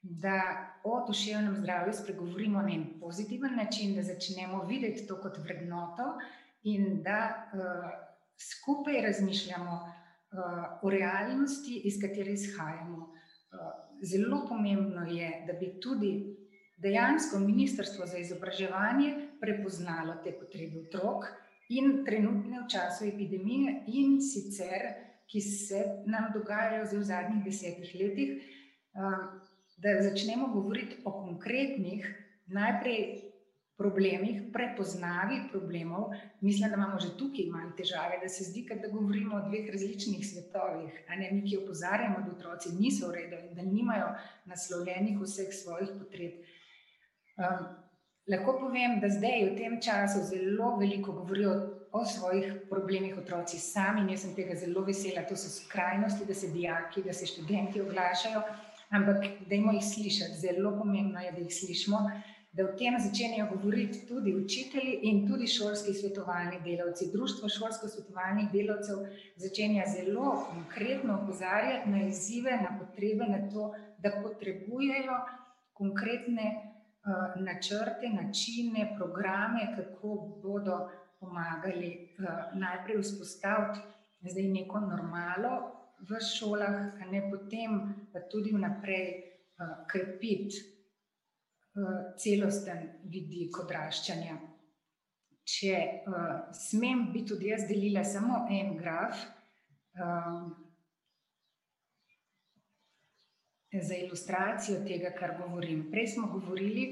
da o duševnem zdravju spregovorimo na en pozitiven način, da začnemo videti to kot vrednoto in da uh, skupaj razmišljamo uh, o realnosti, iz katere izhajamo. Uh, zelo pomembno je, da bi tudi dejansko Ministrstvo za izobraževanje prepoznalo te potrebe otrok in trenutne v času epidemije, in sicer, ki se nam dogajajo v zadnjih desetih letih, um, da začnemo govoriti o konkretnih, najprej problemih, prepoznavi problemov. Mislim, da imamo že tukaj manj težave, da se zdi, da govorimo o dveh različnih svetovih, ne mi, ki opozarjamo, da otroci niso v redu in da nimajo naslovljenih vseh svojih potreb. Um, Lahko povem, da zdaj v tem času zelo veliko govorijo o svojih problemih otroci sami in jaz sem tega zelo vesela. To so skrajnosti, da se dijaki, da se študenti oglašajo, ampak dajmo jih slišati. Zelo pomembno je, da jih slišimo, da o tem začenjajo govoriti tudi učitelji in tudi šolski svetovalni delavci. Društvo šolsko svetovalnih delavcev začenja zelo konkretno opozarjati na izzive, na potrebe, na to, da potrebujejo konkretne Eh, načrte, načine, programe, kako bodo pomagali eh, najprej vzpostaviti zdaj neko normalo v šolah, a ne potem pa tudi vnaprej eh, krepiti celosten vidik odraščanja. če uh, smem biti tudi jaz delila samo en graf um, za ilustracijo tega, kar govorim. Prej smo govorili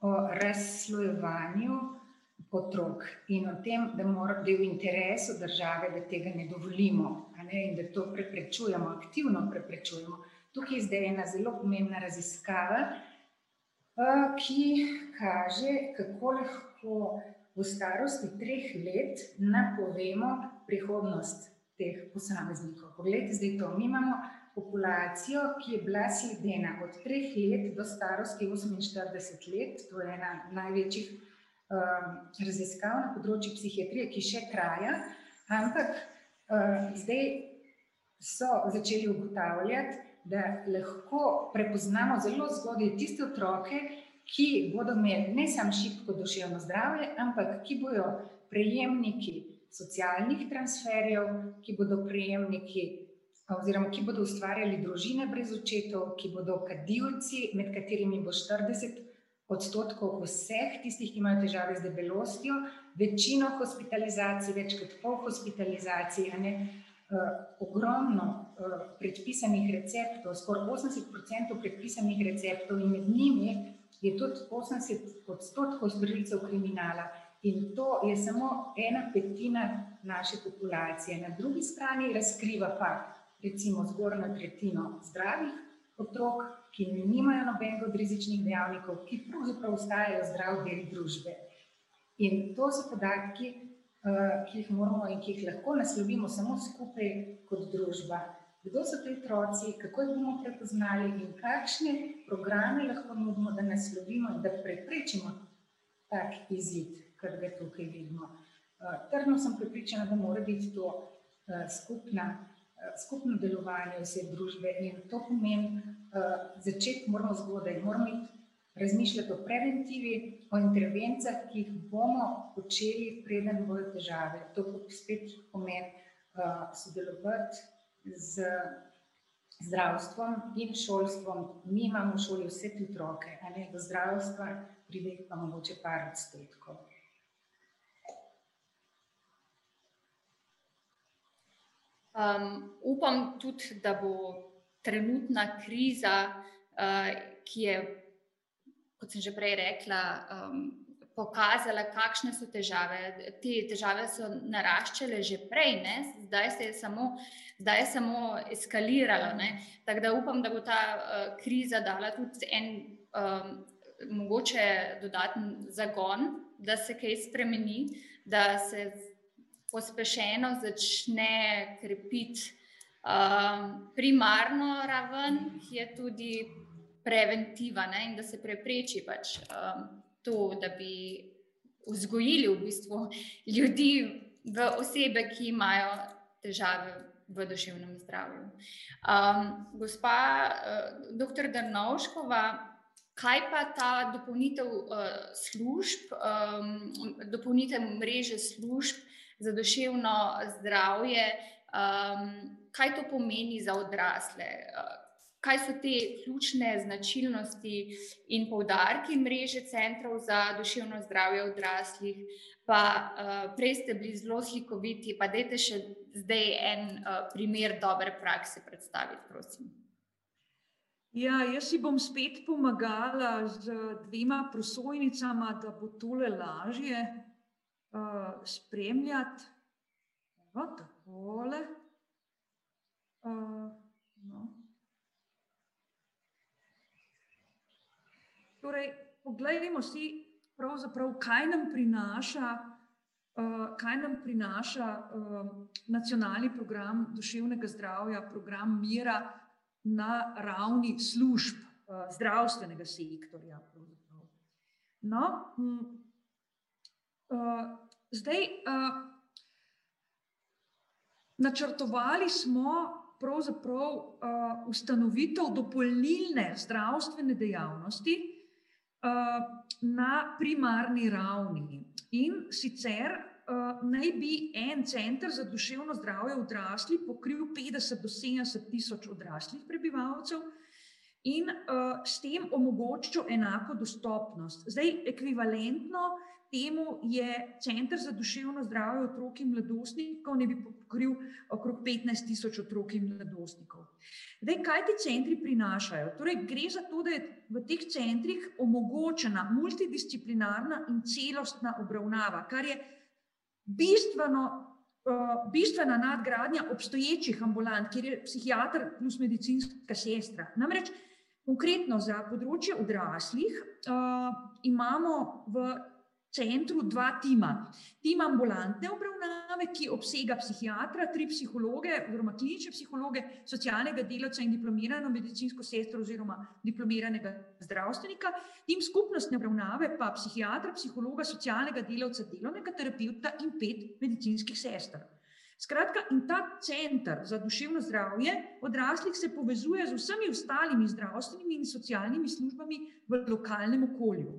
o razslojevanju otrok in o tem, da mora biti v interesu države, da tega ne dovolimo ne, in da to preprečujemo, aktivno preprečujemo. Tukaj je zdaj ena zelo pomembna raziskava, ki kaže, kako lahko v starosti treh let napovemo prihodnost teh posameznikov. Poglejte, zdaj to. Mi imamo populacijo, ki je bila sledena od treh let do starosti 48 let, to je ena največjih um, raziskav na področju psihiatrije, ki še traja, ampak uh, zdaj so začeli ugotavljati, da lahko prepoznamo zelo zgodaj tiste otroke, ki bodo imeli ne samo šibko duševno zdravje, ampak ki bodo prejemniki socialnih transferjev, ki bodo prejemniki oziroma ki bodo ustvarjali družine brez očetov, ki bodo kadilci, med katerimi bo 40 odstotkov vseh tistih, ki imajo težave z debelostjo, večino hospitalizacij, več kot pol hospitalizacij, ne, ogromno uh, predpisanih receptov, skoraj 80% predpisanih receptov in med njimi je tudi 80 odstotkov storilcev kriminala. In to je samo ena petina naše populacije. Na drugi strani razkriva pa recimo zgornjo tretjino zdravih otrok, ki nimajo nobenega od rizičnih dejavnikov, ki pravzaprav ostajajo zdrav del družbe. In to so podatki, eh, ki jih moramo in ki jih lahko naslovimo samo skupaj kot družba kdo so ti otroci, kako jih bomo prepoznali in kakšne programe lahko nudimo, da naslovimo in da preprečimo tak izid, kot ga tukaj vidimo. Eh, trdno sem pripričana, da mora biti to eh, skupna, eh, skupno delovanje vse družbe in to pomeni, začeti moramo zgodaj, moramo razmišljati o preventivi, o intervencijah, ki jih bomo počeli, preden bodo težave. To spet pomeni sodelovati z zdravstvom in šolstvom. Mi imamo v šoli vse te otroke, a ne do zdravstva pride pa mogoče par odstotkov. Um, upam tudi, da bo trenutna kriza, uh, ki je, kot sem že prej rekla, um, pokazala, kakšne so težave. Te težave so naraščale že prej, ne? zdaj se je samo, zdaj je samo eskaliralo. Ne? Tako da upam, da bo ta uh, kriza dala tudi en um, mogoče dodaten zagon, da se kaj spremeni, da se pospešeno začne krepiti um, primarno raven, ki je tudi preventiva ne? in da se prepreči pač. Um, to, da bi vzgojili v bistvu ljudi v osebe, ki imajo težave v duševnem zdravju. Um, gospa uh, dr. Drnovškova, kaj pa ta dopolnitev uh, služb, um, dopolnitev mreže služb za duševno zdravje, um, kaj to pomeni za odrasle? Uh, kaj so te ključne značilnosti in poudarki mreže centrov za duševno zdravje odraslih. Pa uh, prej ste bili zelo slikoviti, pa dajte še zdaj en uh, primer dobre prakse predstaviti, prosim. Ja, jaz si bom spet pomagala z dvema prosojnicama, da bo tole lažje uh, spremljati. Evo, takole. Uh, no. Torej, poglejmo si, kaj nam prinaša, uh, kaj nam prinaša uh, nacionalni program duševnega zdravja, program mira na ravni služb uh, zdravstvenega sektorja. No, uh, zdaj, uh, načrtovali smo pravzaprav uh, ustanovitev dopolnilne zdravstvene dejavnosti, Eh, na primarni ravni. In sicer uh, naj bi en center za duševno zdravje odraslih pokril 50 do 70 tisoč odraslih prebivalcev, in uh, s tem omogočil enako dostopnost. Zdaj, ekvivalentno temu je Center za duševno zdravje otrok in mladostnikov, ne bi pokril okrog 15 tisoč otrok in mladostnikov. Zdaj, kaj ti centri prinašajo? Torej, gre za to, da je v teh centrih omogočena multidisciplinarna in celostna obravnava, kar je bistveno. Uh, bistvena nadgradnja obstoječih ambulant, kjer je psihiater plus medicinska sestra. Namreč, konkretno za področje odraslih, uh, imamo v centru dva tima. Tim ambulantne obravnave, ki obsega psihiatra, tri psihologe, oziroma klinične psihologe, socialnega delavca in diplomirano medicinsko sestro oziroma diplomiranega zdravstvenika, tim skupnostne obravnave pa psihiatra, psihologa, socialnega delavca, delovnega terapeuta in pet medicinskih sester. Skratka, in ta center za duševno zdravje odraslih se povezuje z vsemi ostalimi zdravstvenimi in socialnimi službami v lokalnem okolju.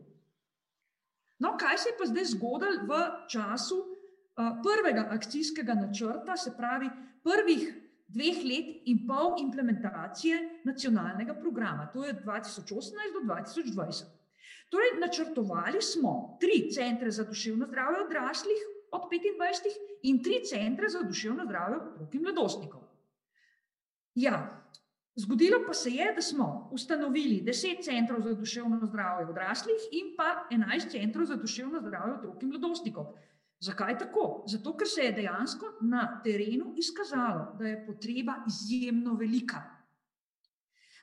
No, kaj se je pa zdaj zgodilo v času uh, prvega akcijskega načrta, se pravi prvih dveh let in pol implementacije nacionalnega programa, to je 2018 do 2020. Torej, načrtovali smo tri centre za duševno zdravje odraslih od 25 in tri centre za duševno zdravje otrok in mladostnikov. Ja, Zgodilo pa se je, da smo ustanovili 10 centrov za duševno zdravje odraslih in pa 11 centrov za duševno zdravje otrok in mladostnikov. Zakaj tako? Zato, ker se je dejansko na terenu izkazalo, da je potreba izjemno velika.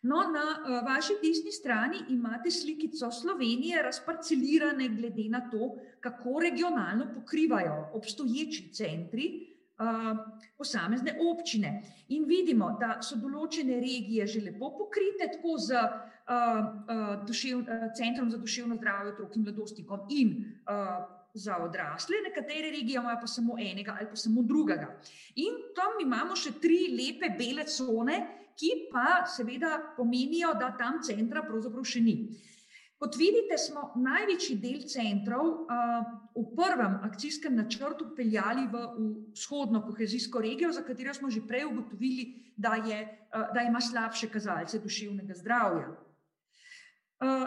No, na uh, vaši desni strani imate slikico Slovenije, razparcelirane glede na to, kako regionalno pokrivajo obstoječi centri, posamezne občine. In vidimo, da so določene regije že lepo pokrite, tako z dušev, Centrom za duševno zdravje otrok in mladostnikom in za odrasle, nekatere regije imajo pa samo enega ali pa samo drugega. In tam imamo še tri lepe bele cone, ki pa seveda pomenijo, da tam centra pravzaprav še ni. Kot vidite, smo največji del centrov uh, v prvem akcijskem načrtu peljali v vzhodno kohezijsko regijo, za katero smo že prej ugotovili, da, je, uh, da ima slabše kazalce duševnega zdravja. Uh,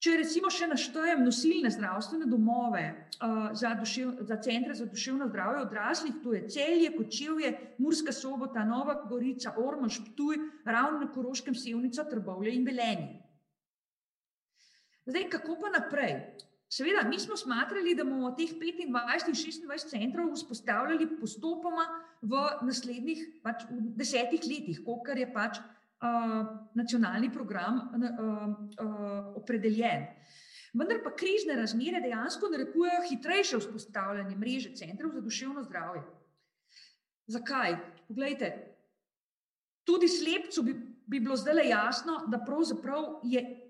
če recimo še naštejem nosilne zdravstvene domove uh, za, dušev, za centre za duševno zdravje odraslih, to je Celje, Kočevje, Murska sobota, Nova Gorica, Ormož, Ptuj, Ravno na Koroškem, Sevnica, Trbovlje in Velenje. Zdaj, kako pa naprej? Seveda, mi smo smatrali, da bomo teh 25 in 26 centrov vzpostavljali postopoma v naslednjih pač, v desetih letih, kolikor je pač uh, nacionalni program uh, uh, opredeljen. Vendar pa krizne razmere dejansko narekujejo hitrejše vzpostavljanje mreže centrov za duševno zdravje. Zakaj? Poglejte, tudi slepcu bi, bi bilo zdaj jasno, da pravzaprav je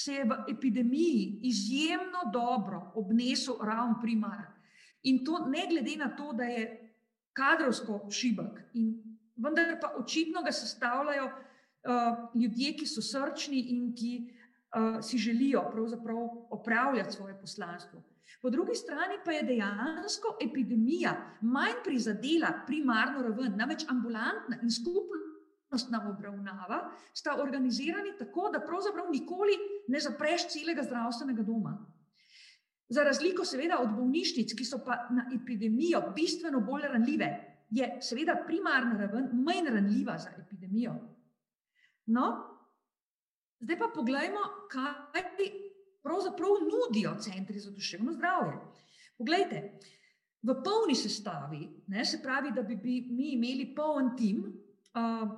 se je v epidemiji izjemno dobro obnesel ravno primar. In to ne glede na to, da je kadrovsko šibek, in vendar pa očitno ga sestavljajo uh, ljudje, ki so srčni in ki uh, si želijo opravljati svoje poslanstvo. Po drugi strani pa je dejansko epidemija manj prizadela primarno raven, namreč ambulantna in skupna varnostna obravnava, sta organizirani tako, da pravzaprav nikoli ne zapreš celega zdravstvenega doma. Za razliko, seveda, od bolnišnic, ki so pa na epidemijo bistveno bolj ranljive, je seveda primarna raven manj ranljiva za epidemijo. No, zdaj pa pogledajmo, kaj pravzaprav nudijo centri za duševno zdravje. Poglejte, v polni sestavi, ne, se pravi, da bi mi imeli poln tim, uh,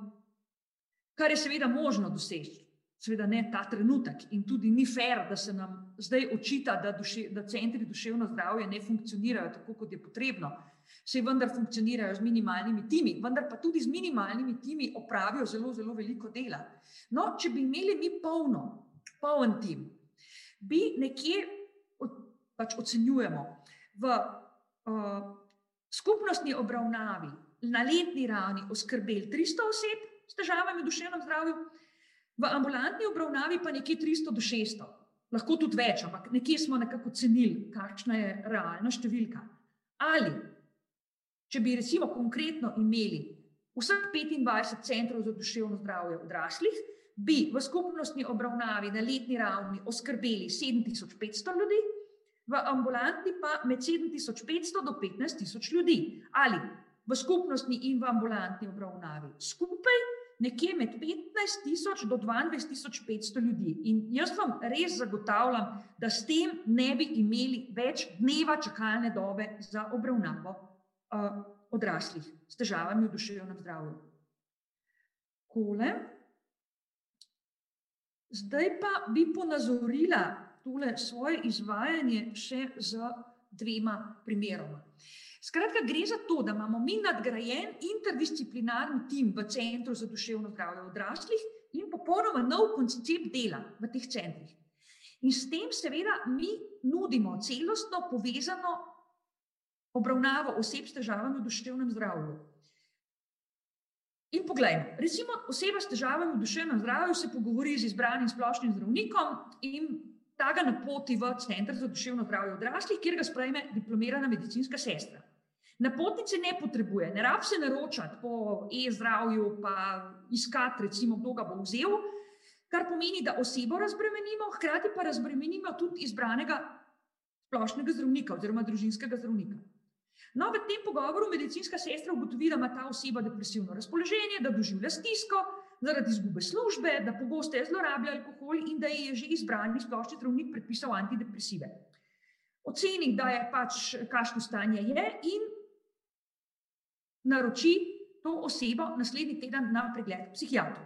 kar je seveda možno doseči, seveda ne ta trenutek in tudi ni fair, da se nam zdaj očita, da, duše, da centri duševno zdravje ne funkcionirajo tako, kot je potrebno. Vse vendar funkcionirajo z minimalnimi timi, vendar pa tudi z minimalnimi timi opravijo zelo, zelo veliko dela. No, če bi imeli mi polno, poln tim, bi nekje, pač ocenjujemo, v uh, skupnostni obravnavi na letni ravni oskrbeli 300 oseb, s težavami v duševnem zdravju, v ambulantni obravnavi pa nekje 300 do 600, lahko tudi več, ampak nekje smo nekako cenili, kakšna je realna številka. Ali, če bi recimo konkretno imeli vseh 25 centrov za duševno zdravje odraslih, bi v skupnostni obravnavi na letni ravni oskrbeli 7500 ljudi, v ambulantni pa med 7500 do 15000 ljudi. Ali v skupnostni in v ambulantni obravnavi skupaj nekje med 15000 do 22500 ljudi. In jaz vam res zagotavljam, da s tem ne bi imeli več dneva čakalne dobe za obravnavo uh, odraslih s težavami v duševnem zdravju. Kole. Zdaj pa bi ponazorila tole svoje izvajanje še z dvema primeroma. Skratka, gre za to, da imamo mi nadgrajen interdisciplinarni tim v Centru za duševno zdravje odraslih in popolnoma nov koncept dela v teh centrih. In s tem, seveda, mi nudimo celostno povezano obravnavo oseb s težavami v duševnem zdravju. In poglejmo, recimo oseba s težavami v duševnem zdravju se pogovori z izbranim splošnim zdravnikom in ta ga napoti v Center za duševno zdravje odraslih, kjer ga sprejme diplomirana medicinska sestra. Napotnice ne potrebuje, ne rab se naročati po e-zdravju, pa iskati, recimo, kdo ga bo vzel, kar pomeni, da osebo razbremenimo, hkrati pa razbremenimo tudi izbranega splošnega zdravnika oziroma družinskega zdravnika. No, v tem pogovoru medicinska sestra ugotovi, da ima ta oseba depresivno razpoloženje, da doživlja stisko zaradi izgube službe, da pogosteje zlorablja alkohol in da je že izbrani splošni zdravnik predpisal antidepresive. Oceni, da je pač kakšno stanje je in naroči to osebo naslednji teden na pregled psihiatru.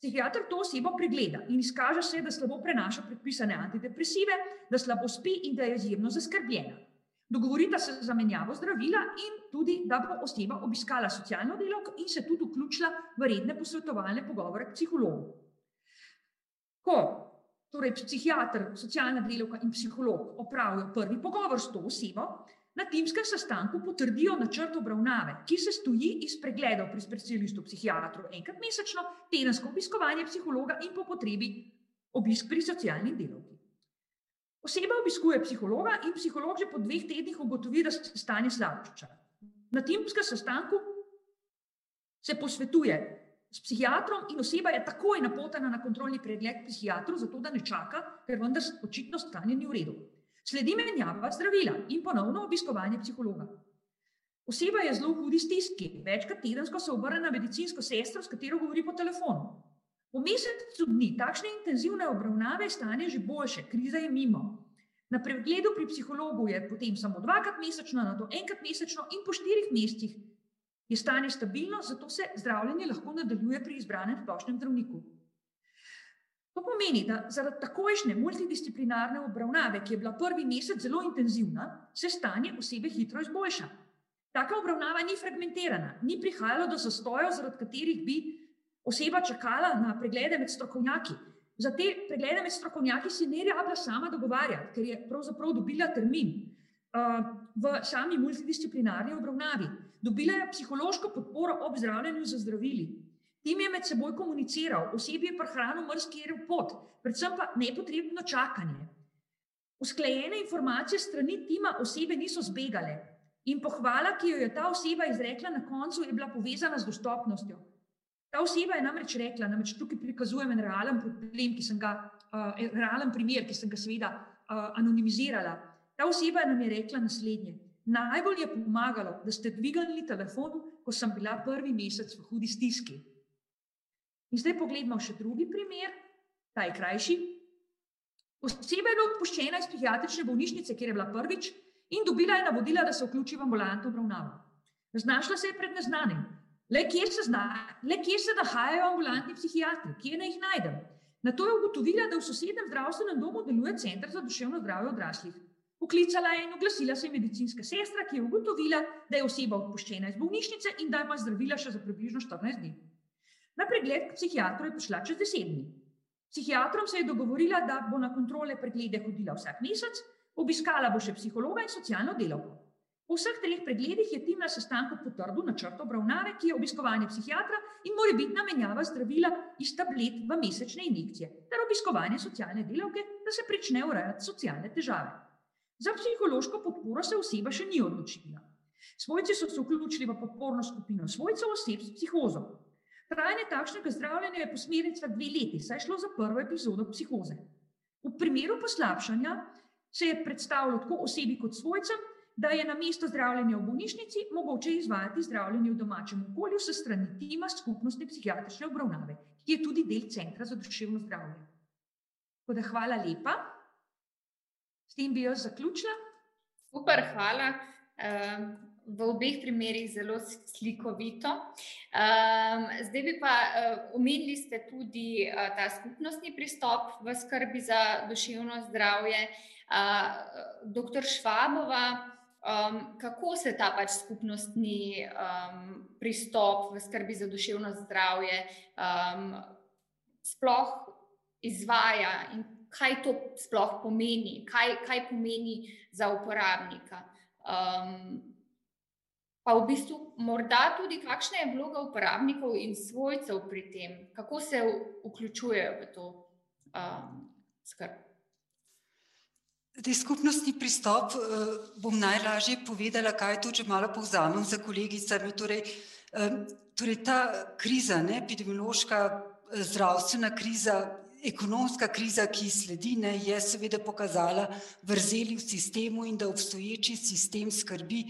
Psihiatr to osebo pregleda in izkaže se, da slabo prenaša predpisane antidepresive, da slabo spi in da je izjemno zaskrbljena. Dogovorita se za menjavo zdravila in tudi, da bo oseba obiskala socialno delovko in se tudi vključila v redne posvetovalne pogovore k psihologu. Ko torej psihiatr, socialna delovka in psiholog opravijo prvi pogovor s to osebo, na timskem sestanku potrdijo načrt obravnave, ki se stoji iz pregledov pri specialistu psihiatru enkrat mesečno, tedensko obiskovanje psihologa in po potrebi obisk pri socialni delovki. Oseba obiskuje psihologa in psiholog že po dveh tednih ugotovi, da se stanje slabša. Na timskem sestanku se posvetuje s psihiatrom in oseba je takoj napotena na kontrolni pregled psihiatru, zato da ne čaka, ker vendar očitno stanje ni v redu. Sledi menjava zdravila in ponovno obiskovanje psihologa. Oseba je zelo v hudi stiski, večkrat tedensko se obrne na medicinsko sestro, s katero govori po telefonu. Po mesecu dni takšne intenzivne obravnave je stanje že boljše, kriza je mimo. Na pregledu pri psihologu je potem samo dvakrat mesečno, na to enkrat mesečno in po štirih mesecih je stanje stabilno, zato se zdravljenje lahko nadaljuje pri izbranem splošnem zdravniku. To pomeni, da zaradi takojšnje multidisciplinarne obravnave, ki je bila prvi mesec zelo intenzivna, se stanje osebe hitro izboljša. Taka obravnava ni fragmentirana, ni prihajalo do zastojev, zaradi katerih bi oseba čakala na preglede med strokovnjaki. Za te preglede med strokovnjaki si ne rabila sama dogovarjati, ker je pravzaprav dobila termin uh, v sami multidisciplinarni obravnavi. Dobila je psihološko podporo ob zdravljenju za zdravili. Tim je med seboj komuniciral, osebi je prehranil v pot, predvsem pa nepotrebno čakanje. Usklajene informacije strani tima osebe niso zbegale in pohvala, ki jo je ta oseba izrekla na koncu, je bila povezana z dostopnostjo. Ta oseba je namreč rekla, namreč tukaj prikazujem en realen problem, ki sem ga, uh, realen primer, ki sem ga seveda uh, anonimizirala. Ta oseba nam je rekla naslednje. Najbolj je pomagalo, da ste dvignili telefon, ko sem bila prvi mesec v hudi stiski. In zdaj pogledamo še drugi primer, ta je krajši. Oseba je bila odpuščena iz psihiatrične bolnišnice, kjer je bila prvič in dobila je navodila, da se vključi v ambulantno obravnavo. Znašla se je pred neznanim. Le kje se, zna, le kje se nahajajo ambulantni psihiatri, kje naj jih najdem. Na to je ugotovila, da v sosednjem zdravstvenem domu deluje center za duševno zdravje odraslih. Poklicala je in oglasila se je medicinska sestra, ki je ugotovila, da je oseba odpuščena iz bolnišnice in da ima zdravila še za približno 14 dni. Na pregled k psihiatru je prišla čez deset dni. Psihiatrom se je dogovorila, da bo na kontrole preglede hodila vsak mesec, obiskala bo še psihologa in socialno delovko. Po vseh treh pregledih je tim na sestanku potrdil načrt obravnave, ki je obiskovanje psihiatra in mora biti namenjava zdravila iz tablet v mesečne injekcije, ter obiskovanje socialne delovke, da se prične urejati socialne težave. Za psihološko podporo se oseba še ni odločila. Svojci so se vključili v podporno skupino svojcev oseb s psihozom. Trajanje takšnega zdravljenja je posmernica dve leti, saj je šlo za prvo epizodo psihoze. V primeru poslabšanja se je predstavljalo tako osebi kot svojcem, da je na mesto zdravljenja v bolnišnici mogoče izvajati zdravljenje v domačem okolju s strani tima skupnostne psihiatrične obravnave, ki je tudi del Centra za duševno zdravje. Tako da hvala lepa. S tem bi jaz zaključila. Super, hvala. Uh, v obeh primerih zelo slikovito. Um, zdaj bi pa uh, omenili ste tudi uh, ta skupnostni pristop v skrbi za duševno zdravje. Uh, doktor Švabova, um, kako se ta pač skupnostni um, pristop v skrbi za duševno zdravje um, sploh izvaja in kaj to sploh pomeni, kaj, kaj pomeni za uporabnika. Um, pa v bistvu morda tudi, kakšna je vloga uporabnikov in svojcev pri tem, kako se vključujejo v to um, skrb. Te skupnostni pristop uh, bom najlažje povedala, kaj to, če malo povzamem za kolegicami. Torej, um, torej ta kriza, ne, epidemiološka, eh, zdravstvena kriza, ekonomska kriza, ki sledi, ne, je seveda pokazala vrzeli v sistemu in da obstoječi sistem skrbi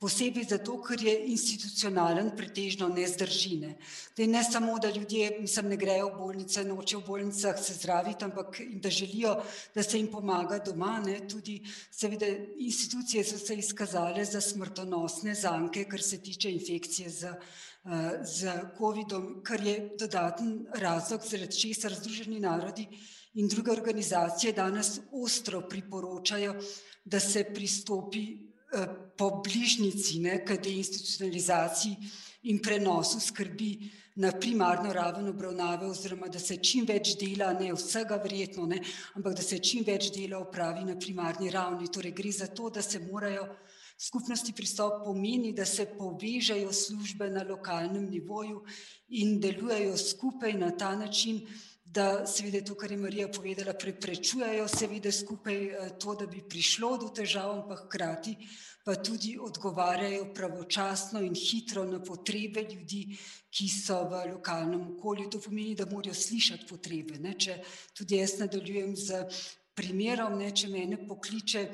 posebej zato, ker je institucionalen, pretežno ne zdržine. Da ne samo, da ljudje mislim, ne grejo v bolnice, nočejo v bolnicah se zdraviti, ampak da želijo, da se jim pomaga doma. Ne. Tudi seveda institucije so se izkazale za smrtonosne zanke, kar se tiče infekcije z, z COVID-om, kar je dodaten razlog, zaradi česar Združeni narodi in druge organizacije danes ostro priporočajo, da se pristopi po bližnjici, ne, k deinstitucionalizaciji in prenosu skrbi na primarno raven obravnave, oziroma da se čim več dela, ne vsega verjetno, ne, ampak da se čim več dela opravi na primarni ravni. Torej gre za to, da se morajo skupnosti pristop pomeni, da se povežejo službe na lokalnem nivoju in delujejo skupaj na ta način, da seveda to, kar je Marija povedala, preprečujejo seveda skupaj eh, to, da bi prišlo do težav, ampak hkrati pa tudi odgovarjajo pravočasno in hitro na potrebe ljudi, ki so v lokalnem okolju. To pomeni, da morajo slišati potrebe. Ne? Če tudi jaz nadaljujem z primerom, ne, če me pokliče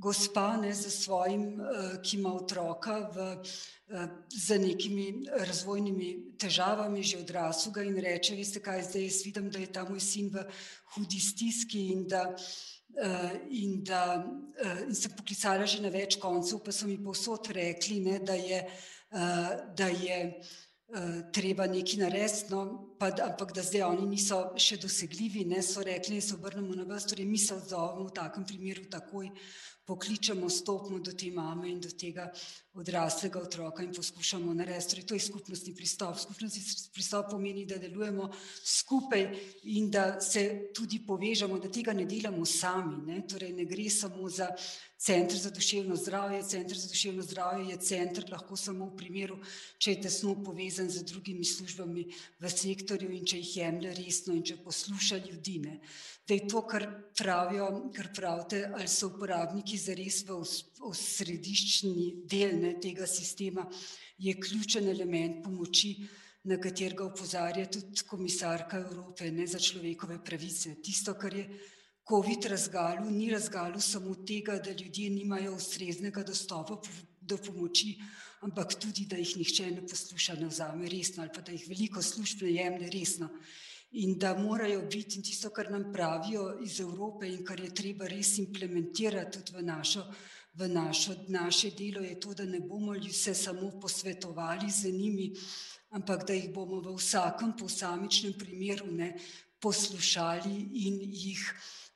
gospa ne, za svojim, uh, ki ima otroka v, uh, z nekimi razvojnimi težavami, že odraslega in reče: Veste kaj, zdaj jaz vidim, da je ta moj sin v hudi stiski in da. Uh, in, da, in sem poklicala že na več koncev, pa so mi povsod rekli, ne, da je, da je uh, Eh, treba nekaj narediti, no, ampak da zdaj oni niso še dosegljivi, ne so rekli, da se obrnemo na vas, torej mi se odzovemo v takem primeru takoj, pokličemo, stopimo do te mame in do tega odraslega otroka in poskušamo narediti. Torej, to je skupnostni pristop. Skupnostni pristop pomeni, da delujemo skupaj in da se tudi povežemo, da tega ne delamo sami. Ne, torej, ne gre samo za Centr za duševno zdravje. Centr za duševno zdravje je centr lahko samo v primeru, če je tesno povezan z drugimi službami v sektorju in če jih jemlje resno in če posluša ljudi. Ne. Da je to, kar pravijo, kar pravite, ali so uporabniki zares v, središčni del ne, tega sistema, je ključen element pomoči, na katerega upozarja tudi komisarka Evrope ne, za človekove pravice. Tisto, kar je COVID razgalil, ni razgalil samo tega, da ljudje nimajo ustreznega dostopa do pomoči, ampak tudi, da jih nihče ne posluša, ne vzame resno ali pa da jih veliko služb ne jemlje resno. In da morajo biti, tisto, kar nam pravijo iz Evrope in kar je treba res implementirati tudi v našo, v našo, naše delo, je to, da ne bomo se samo posvetovali z njimi, ampak da jih bomo v vsakem posamičnem primeru ne, poslušali in jih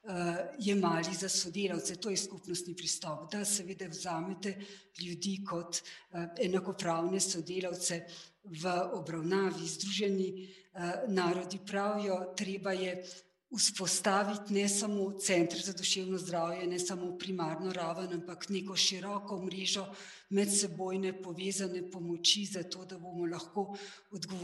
uh, jemali za sodelavce. To je skupnostni pristop, da seveda vzamete ljudi kot uh, enakopravne sodelavce v obravnavi. Združeni uh, narodi pravijo, treba je vzpostaviti ne samo centr za duševno zdravje, ne samo primarno raven, ampak neko široko mrežo medsebojne povezane pomoči, zato da bomo lahko odgovorili.